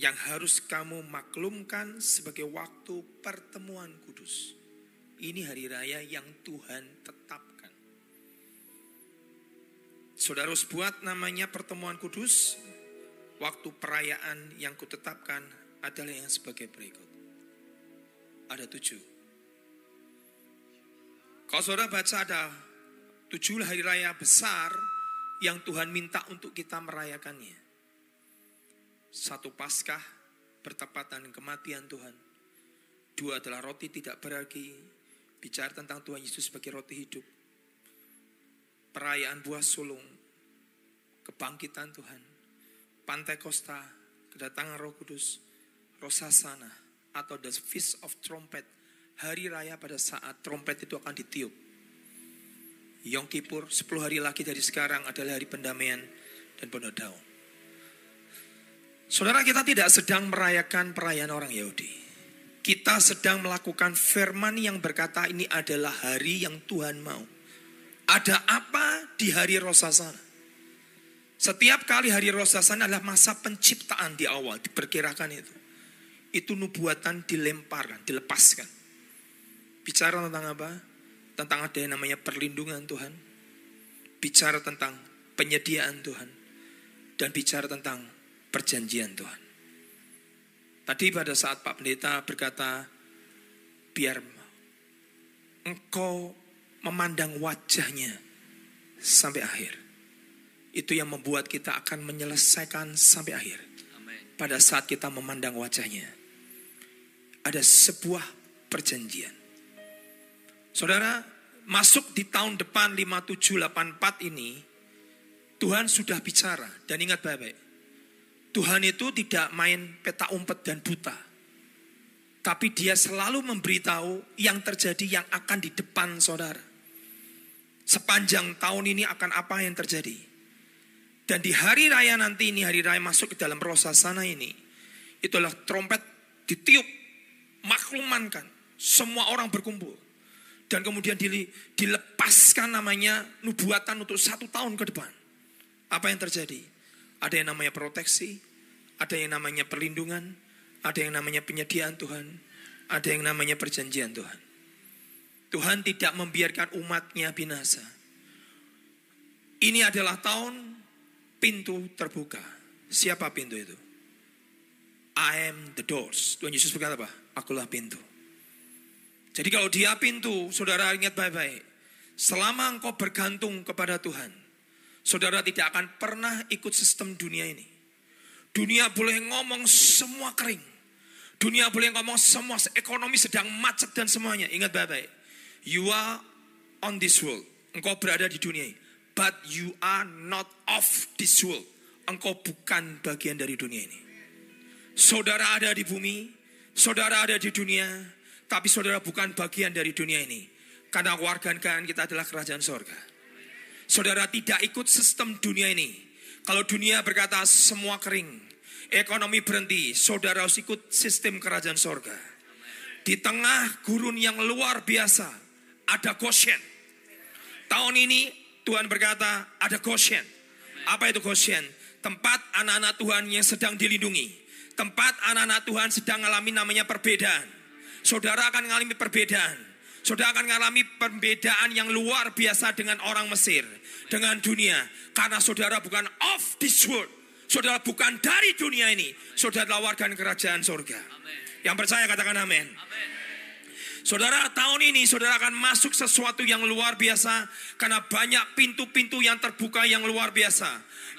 yang harus kamu maklumkan sebagai waktu pertemuan kudus. Ini hari raya yang Tuhan tetapkan. Saudara harus buat namanya pertemuan kudus. Waktu perayaan yang kutetapkan adalah yang sebagai berikut. Ada tujuh. Kalau saudara baca ada tujuh hari raya besar yang Tuhan minta untuk kita merayakannya. Satu Paskah bertepatan kematian Tuhan. Dua adalah roti tidak beragi. Bicara tentang Tuhan Yesus sebagai roti hidup. Perayaan buah sulung. Kebangkitan Tuhan. Pantai Kosta. Kedatangan roh kudus. Rosasana. Atau the Feast of Trumpet. Hari raya pada saat trompet itu akan ditiup. Yom Kippur 10 hari lagi dari sekarang adalah hari pendamaian dan penuh. Saudara kita tidak sedang merayakan perayaan orang Yahudi. Kita sedang melakukan firman yang berkata ini adalah hari yang Tuhan mau. Ada apa di hari Rosasana? Setiap kali hari Rosasana adalah masa penciptaan di awal, diperkirakan itu. Itu nubuatan dilemparkan, dilepaskan. Bicara tentang apa? Tentang ada yang namanya perlindungan Tuhan. Bicara tentang penyediaan Tuhan. Dan bicara tentang perjanjian Tuhan. Tadi pada saat Pak Pendeta berkata, biar engkau memandang wajahnya sampai akhir. Itu yang membuat kita akan menyelesaikan sampai akhir. Pada saat kita memandang wajahnya. Ada sebuah perjanjian. Saudara, masuk di tahun depan 5784 ini, Tuhan sudah bicara. Dan ingat baik-baik, Tuhan itu tidak main peta umpet dan buta. Tapi dia selalu memberitahu yang terjadi yang akan di depan saudara. Sepanjang tahun ini akan apa yang terjadi. Dan di hari raya nanti ini, hari raya masuk ke dalam rosa sana ini. Itulah trompet ditiup, maklumankan. Semua orang berkumpul. Dan kemudian dile- dilepaskan namanya nubuatan untuk satu tahun ke depan. Apa yang terjadi? Ada yang namanya proteksi, ada yang namanya perlindungan, ada yang namanya penyediaan Tuhan, ada yang namanya perjanjian Tuhan. Tuhan tidak membiarkan umatnya binasa. Ini adalah tahun pintu terbuka. Siapa pintu itu? I am the doors. Tuhan Yesus berkata apa? Akulah pintu. Jadi kalau dia pintu, saudara ingat baik-baik. Selama engkau bergantung kepada Tuhan, saudara tidak akan pernah ikut sistem dunia ini. Dunia boleh ngomong semua kering. Dunia boleh ngomong semua ekonomi sedang macet dan semuanya. Ingat baik-baik. You are on this world. Engkau berada di dunia ini. But you are not of this world. Engkau bukan bagian dari dunia ini. Saudara ada di bumi, saudara ada di dunia, tapi saudara bukan bagian dari dunia ini. Karena warga kita adalah kerajaan sorga. Saudara tidak ikut sistem dunia ini. Kalau dunia berkata semua kering, ekonomi berhenti, saudara harus ikut sistem kerajaan sorga. Di tengah gurun yang luar biasa, ada Goshen. Tahun ini Tuhan berkata ada Goshen. Apa itu Goshen? Tempat anak-anak Tuhan yang sedang dilindungi. Tempat anak-anak Tuhan sedang mengalami namanya perbedaan. Saudara akan mengalami perbedaan. Saudara akan mengalami perbedaan yang luar biasa dengan orang Mesir. Dengan dunia. Karena saudara bukan of this world. Saudara bukan dari dunia ini. Saudara adalah warga kerajaan surga. Yang percaya katakan amin. Saudara, tahun ini saudara akan masuk sesuatu yang luar biasa karena banyak pintu-pintu yang terbuka yang luar biasa.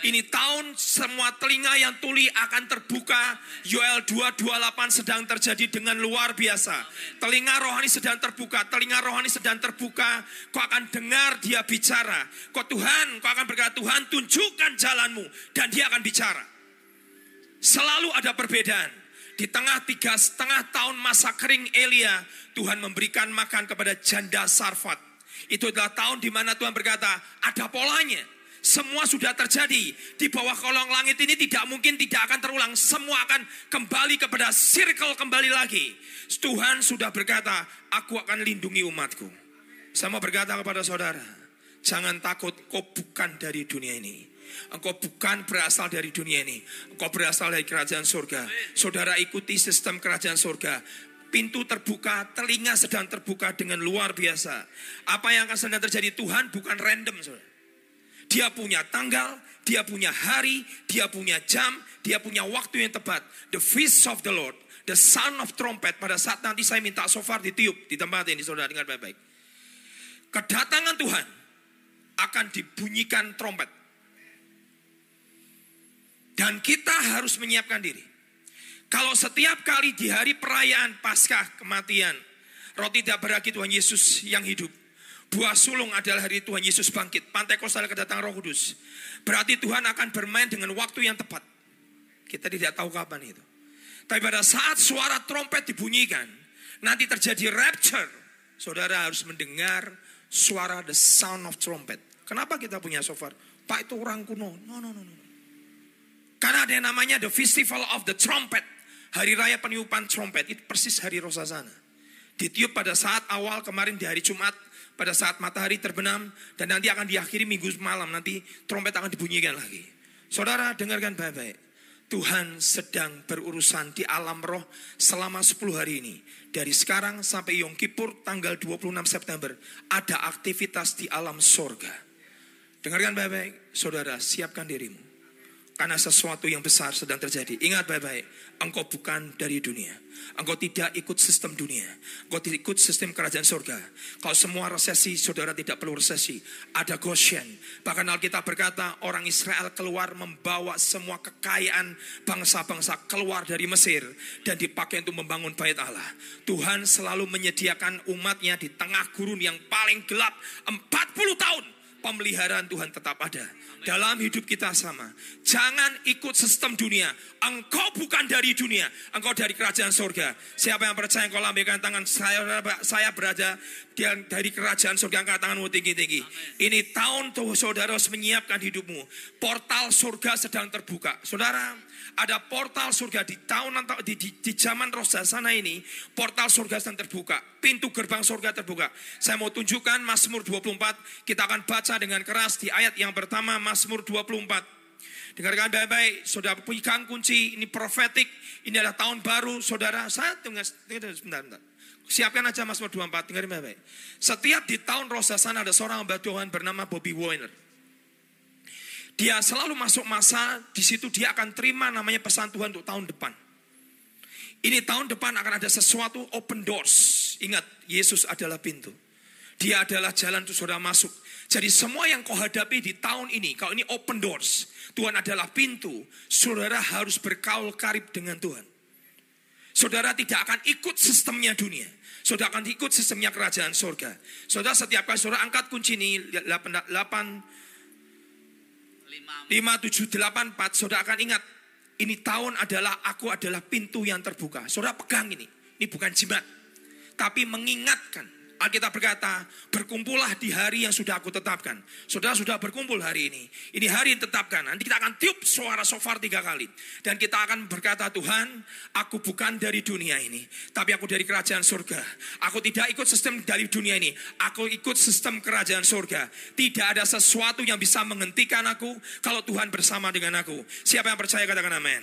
Ini tahun semua telinga yang tuli akan terbuka. Yoel 228 sedang terjadi dengan luar biasa. Telinga rohani sedang terbuka, telinga rohani sedang terbuka. Kau akan dengar dia bicara. Kau Tuhan, kau akan berkata Tuhan tunjukkan jalanmu dan dia akan bicara. Selalu ada perbedaan. Di tengah tiga setengah tahun masa kering Elia, Tuhan memberikan makan kepada janda Sarfat. Itu adalah tahun di mana Tuhan berkata, ada polanya. Semua sudah terjadi. Di bawah kolong langit ini tidak mungkin tidak akan terulang. Semua akan kembali kepada circle kembali lagi. Tuhan sudah berkata, aku akan lindungi umatku. Saya mau berkata kepada saudara, jangan takut kau bukan dari dunia ini. Engkau bukan berasal dari dunia ini. Engkau berasal dari kerajaan surga. Saudara ikuti sistem kerajaan surga. Pintu terbuka, telinga sedang terbuka dengan luar biasa. Apa yang akan sedang terjadi Tuhan bukan random. Saudara. Dia punya tanggal, dia punya hari, dia punya jam, dia punya waktu yang tepat. The feast of the Lord, the sound of trumpet. Pada saat nanti saya minta sofar ditiup di tempat ini, saudara dengar baik-baik. Kedatangan Tuhan akan dibunyikan trompet. Dan kita harus menyiapkan diri. Kalau setiap kali di hari perayaan Paskah kematian, roti tidak beragi Tuhan Yesus yang hidup. Buah sulung adalah hari Tuhan Yesus bangkit. Pantai kosal kedatangan roh kudus. Berarti Tuhan akan bermain dengan waktu yang tepat. Kita tidak tahu kapan itu. Tapi pada saat suara trompet dibunyikan, nanti terjadi rapture. Saudara harus mendengar suara the sound of trumpet. Kenapa kita punya shofar? Pak itu orang kuno. No, no, no, no. Karena ada yang namanya the festival of the trumpet. Hari raya peniupan trompet. Itu persis hari Rosasana. Ditiup pada saat awal kemarin di hari Jumat. Pada saat matahari terbenam. Dan nanti akan diakhiri minggu malam. Nanti trompet akan dibunyikan lagi. Saudara dengarkan baik-baik. Tuhan sedang berurusan di alam roh selama 10 hari ini. Dari sekarang sampai Yom Kippur tanggal 26 September. Ada aktivitas di alam sorga. Dengarkan baik-baik. Saudara siapkan dirimu. Karena sesuatu yang besar sedang terjadi. Ingat baik-baik, engkau bukan dari dunia. Engkau tidak ikut sistem dunia. Engkau tidak ikut sistem kerajaan surga. Kalau semua resesi, saudara tidak perlu resesi. Ada Goshen. Bahkan Alkitab berkata, orang Israel keluar membawa semua kekayaan bangsa-bangsa keluar dari Mesir. Dan dipakai untuk membangun bait Allah. Tuhan selalu menyediakan umatnya di tengah gurun yang paling gelap 40 tahun. Pemeliharaan Tuhan tetap ada. Dalam hidup kita sama. Jangan ikut sistem dunia. Engkau bukan dari dunia. Engkau dari kerajaan surga. Siapa yang percaya engkau lambaikan tangan. Saya, saya berada dari kerajaan surga. Angkat tanganmu tinggi-tinggi. Ini tahun tuh saudara harus menyiapkan hidupmu. Portal surga sedang terbuka. Saudara, ada portal surga di tahun di, di, di zaman roh sana ini. Portal surga sedang terbuka. Pintu gerbang surga terbuka. Saya mau tunjukkan Mazmur 24. Kita akan baca dengan keras di ayat yang pertama Mazmur 24. Dengarkan baik-baik, saudara pegang kunci, ini profetik, ini adalah tahun baru, saudara. Saya tunggu sebentar, sebentar. Siapkan aja Mazmur 24, dengarin baik-baik. Setiap di tahun Rosasana ada seorang hamba Tuhan bernama Bobby Warner. Dia selalu masuk masa, di situ dia akan terima namanya pesan Tuhan untuk tahun depan. Ini tahun depan akan ada sesuatu open doors. Ingat, Yesus adalah pintu. Dia adalah jalan untuk saudara masuk. Jadi semua yang kau hadapi di tahun ini, kalau ini open doors, Tuhan adalah pintu, saudara harus berkaul karib dengan Tuhan. Saudara tidak akan ikut sistemnya dunia. Saudara akan ikut sistemnya kerajaan surga. Saudara setiap kali saudara angkat kunci ini, 8, 5784, saudara akan ingat, ini tahun adalah aku adalah pintu yang terbuka. Saudara pegang ini, ini bukan jimat, tapi mengingatkan. Alkitab berkata, berkumpullah di hari yang sudah aku tetapkan. Saudara sudah berkumpul hari ini. Ini hari yang tetapkan. Nanti kita akan tiup suara sofar tiga kali. Dan kita akan berkata, Tuhan, aku bukan dari dunia ini. Tapi aku dari kerajaan surga. Aku tidak ikut sistem dari dunia ini. Aku ikut sistem kerajaan surga. Tidak ada sesuatu yang bisa menghentikan aku kalau Tuhan bersama dengan aku. Siapa yang percaya katakan amin.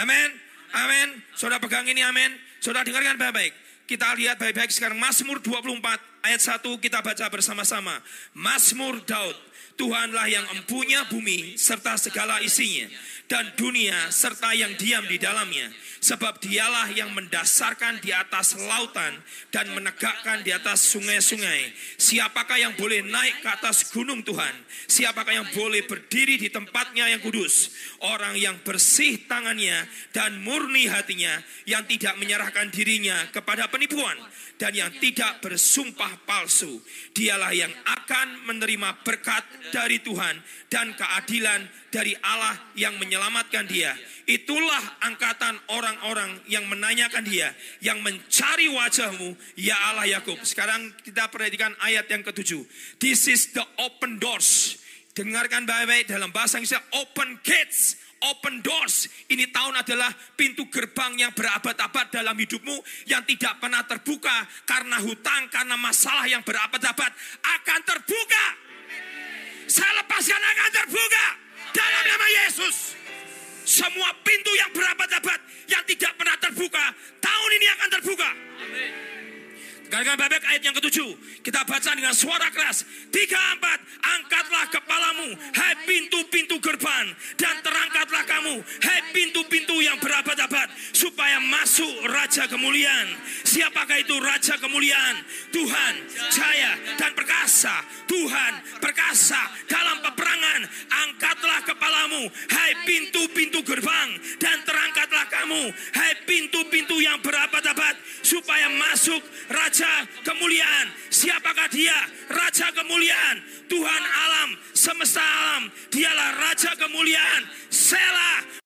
Amin. Amin. Saudara pegang ini amin. Saudara dengarkan baik-baik. Kita lihat baik-baik sekarang Mazmur 24 ayat 1 kita baca bersama-sama. Mazmur Daud. Tuhanlah yang empunya bumi serta segala isinya dan dunia serta yang diam di dalamnya. Sebab dialah yang mendasarkan di atas lautan dan menegakkan di atas sungai-sungai. Siapakah yang boleh naik ke atas gunung Tuhan? Siapakah yang boleh berdiri di tempatnya yang kudus? Orang yang bersih tangannya dan murni hatinya, yang tidak menyerahkan dirinya kepada penipuan dan yang tidak bersumpah palsu. Dialah yang akan menerima berkat dari Tuhan dan keadilan dari Allah yang menyelamatkan dia. Itulah angkatan orang-orang yang menanyakan dia, yang mencari wajahmu, ya Allah Yakub. Sekarang kita perhatikan ayat yang ketujuh. This is the open doors. Dengarkan baik-baik dalam bahasa Inggris, open gates. Open doors. Ini tahun adalah pintu gerbang yang berabad-abad dalam hidupmu yang tidak pernah terbuka karena hutang, karena masalah yang berabad-abad akan terbuka. Saya lepaskan akan terbuka dalam nama Yesus. Semua pintu yang berabad-abad yang tidak pernah terbuka, tahun ini akan terbuka. Dengarkan baik ayat yang ketujuh. Kita baca dengan suara keras. Tiga empat. Angkatlah kepalamu. Hai pintu-pintu gerbang. Dan terangkatlah kamu. Hai pintu-pintu yang berabad-abad. Supaya masuk Raja kemuliaan. Siapakah itu Raja kemuliaan? Tuhan, jaya dan perkasa. Tuhan, perkasa dalam peperangan. Angkatlah kepalamu. Hai pintu-pintu gerbang. Dan terangkatlah kamu. Hai pintu-pintu yang berabad-abad. Supaya masuk Raja kemuliaan. Siapakah dia? Raja kemuliaan. Tuhan alam, semesta alam. Dialah Raja kemuliaan. Selah,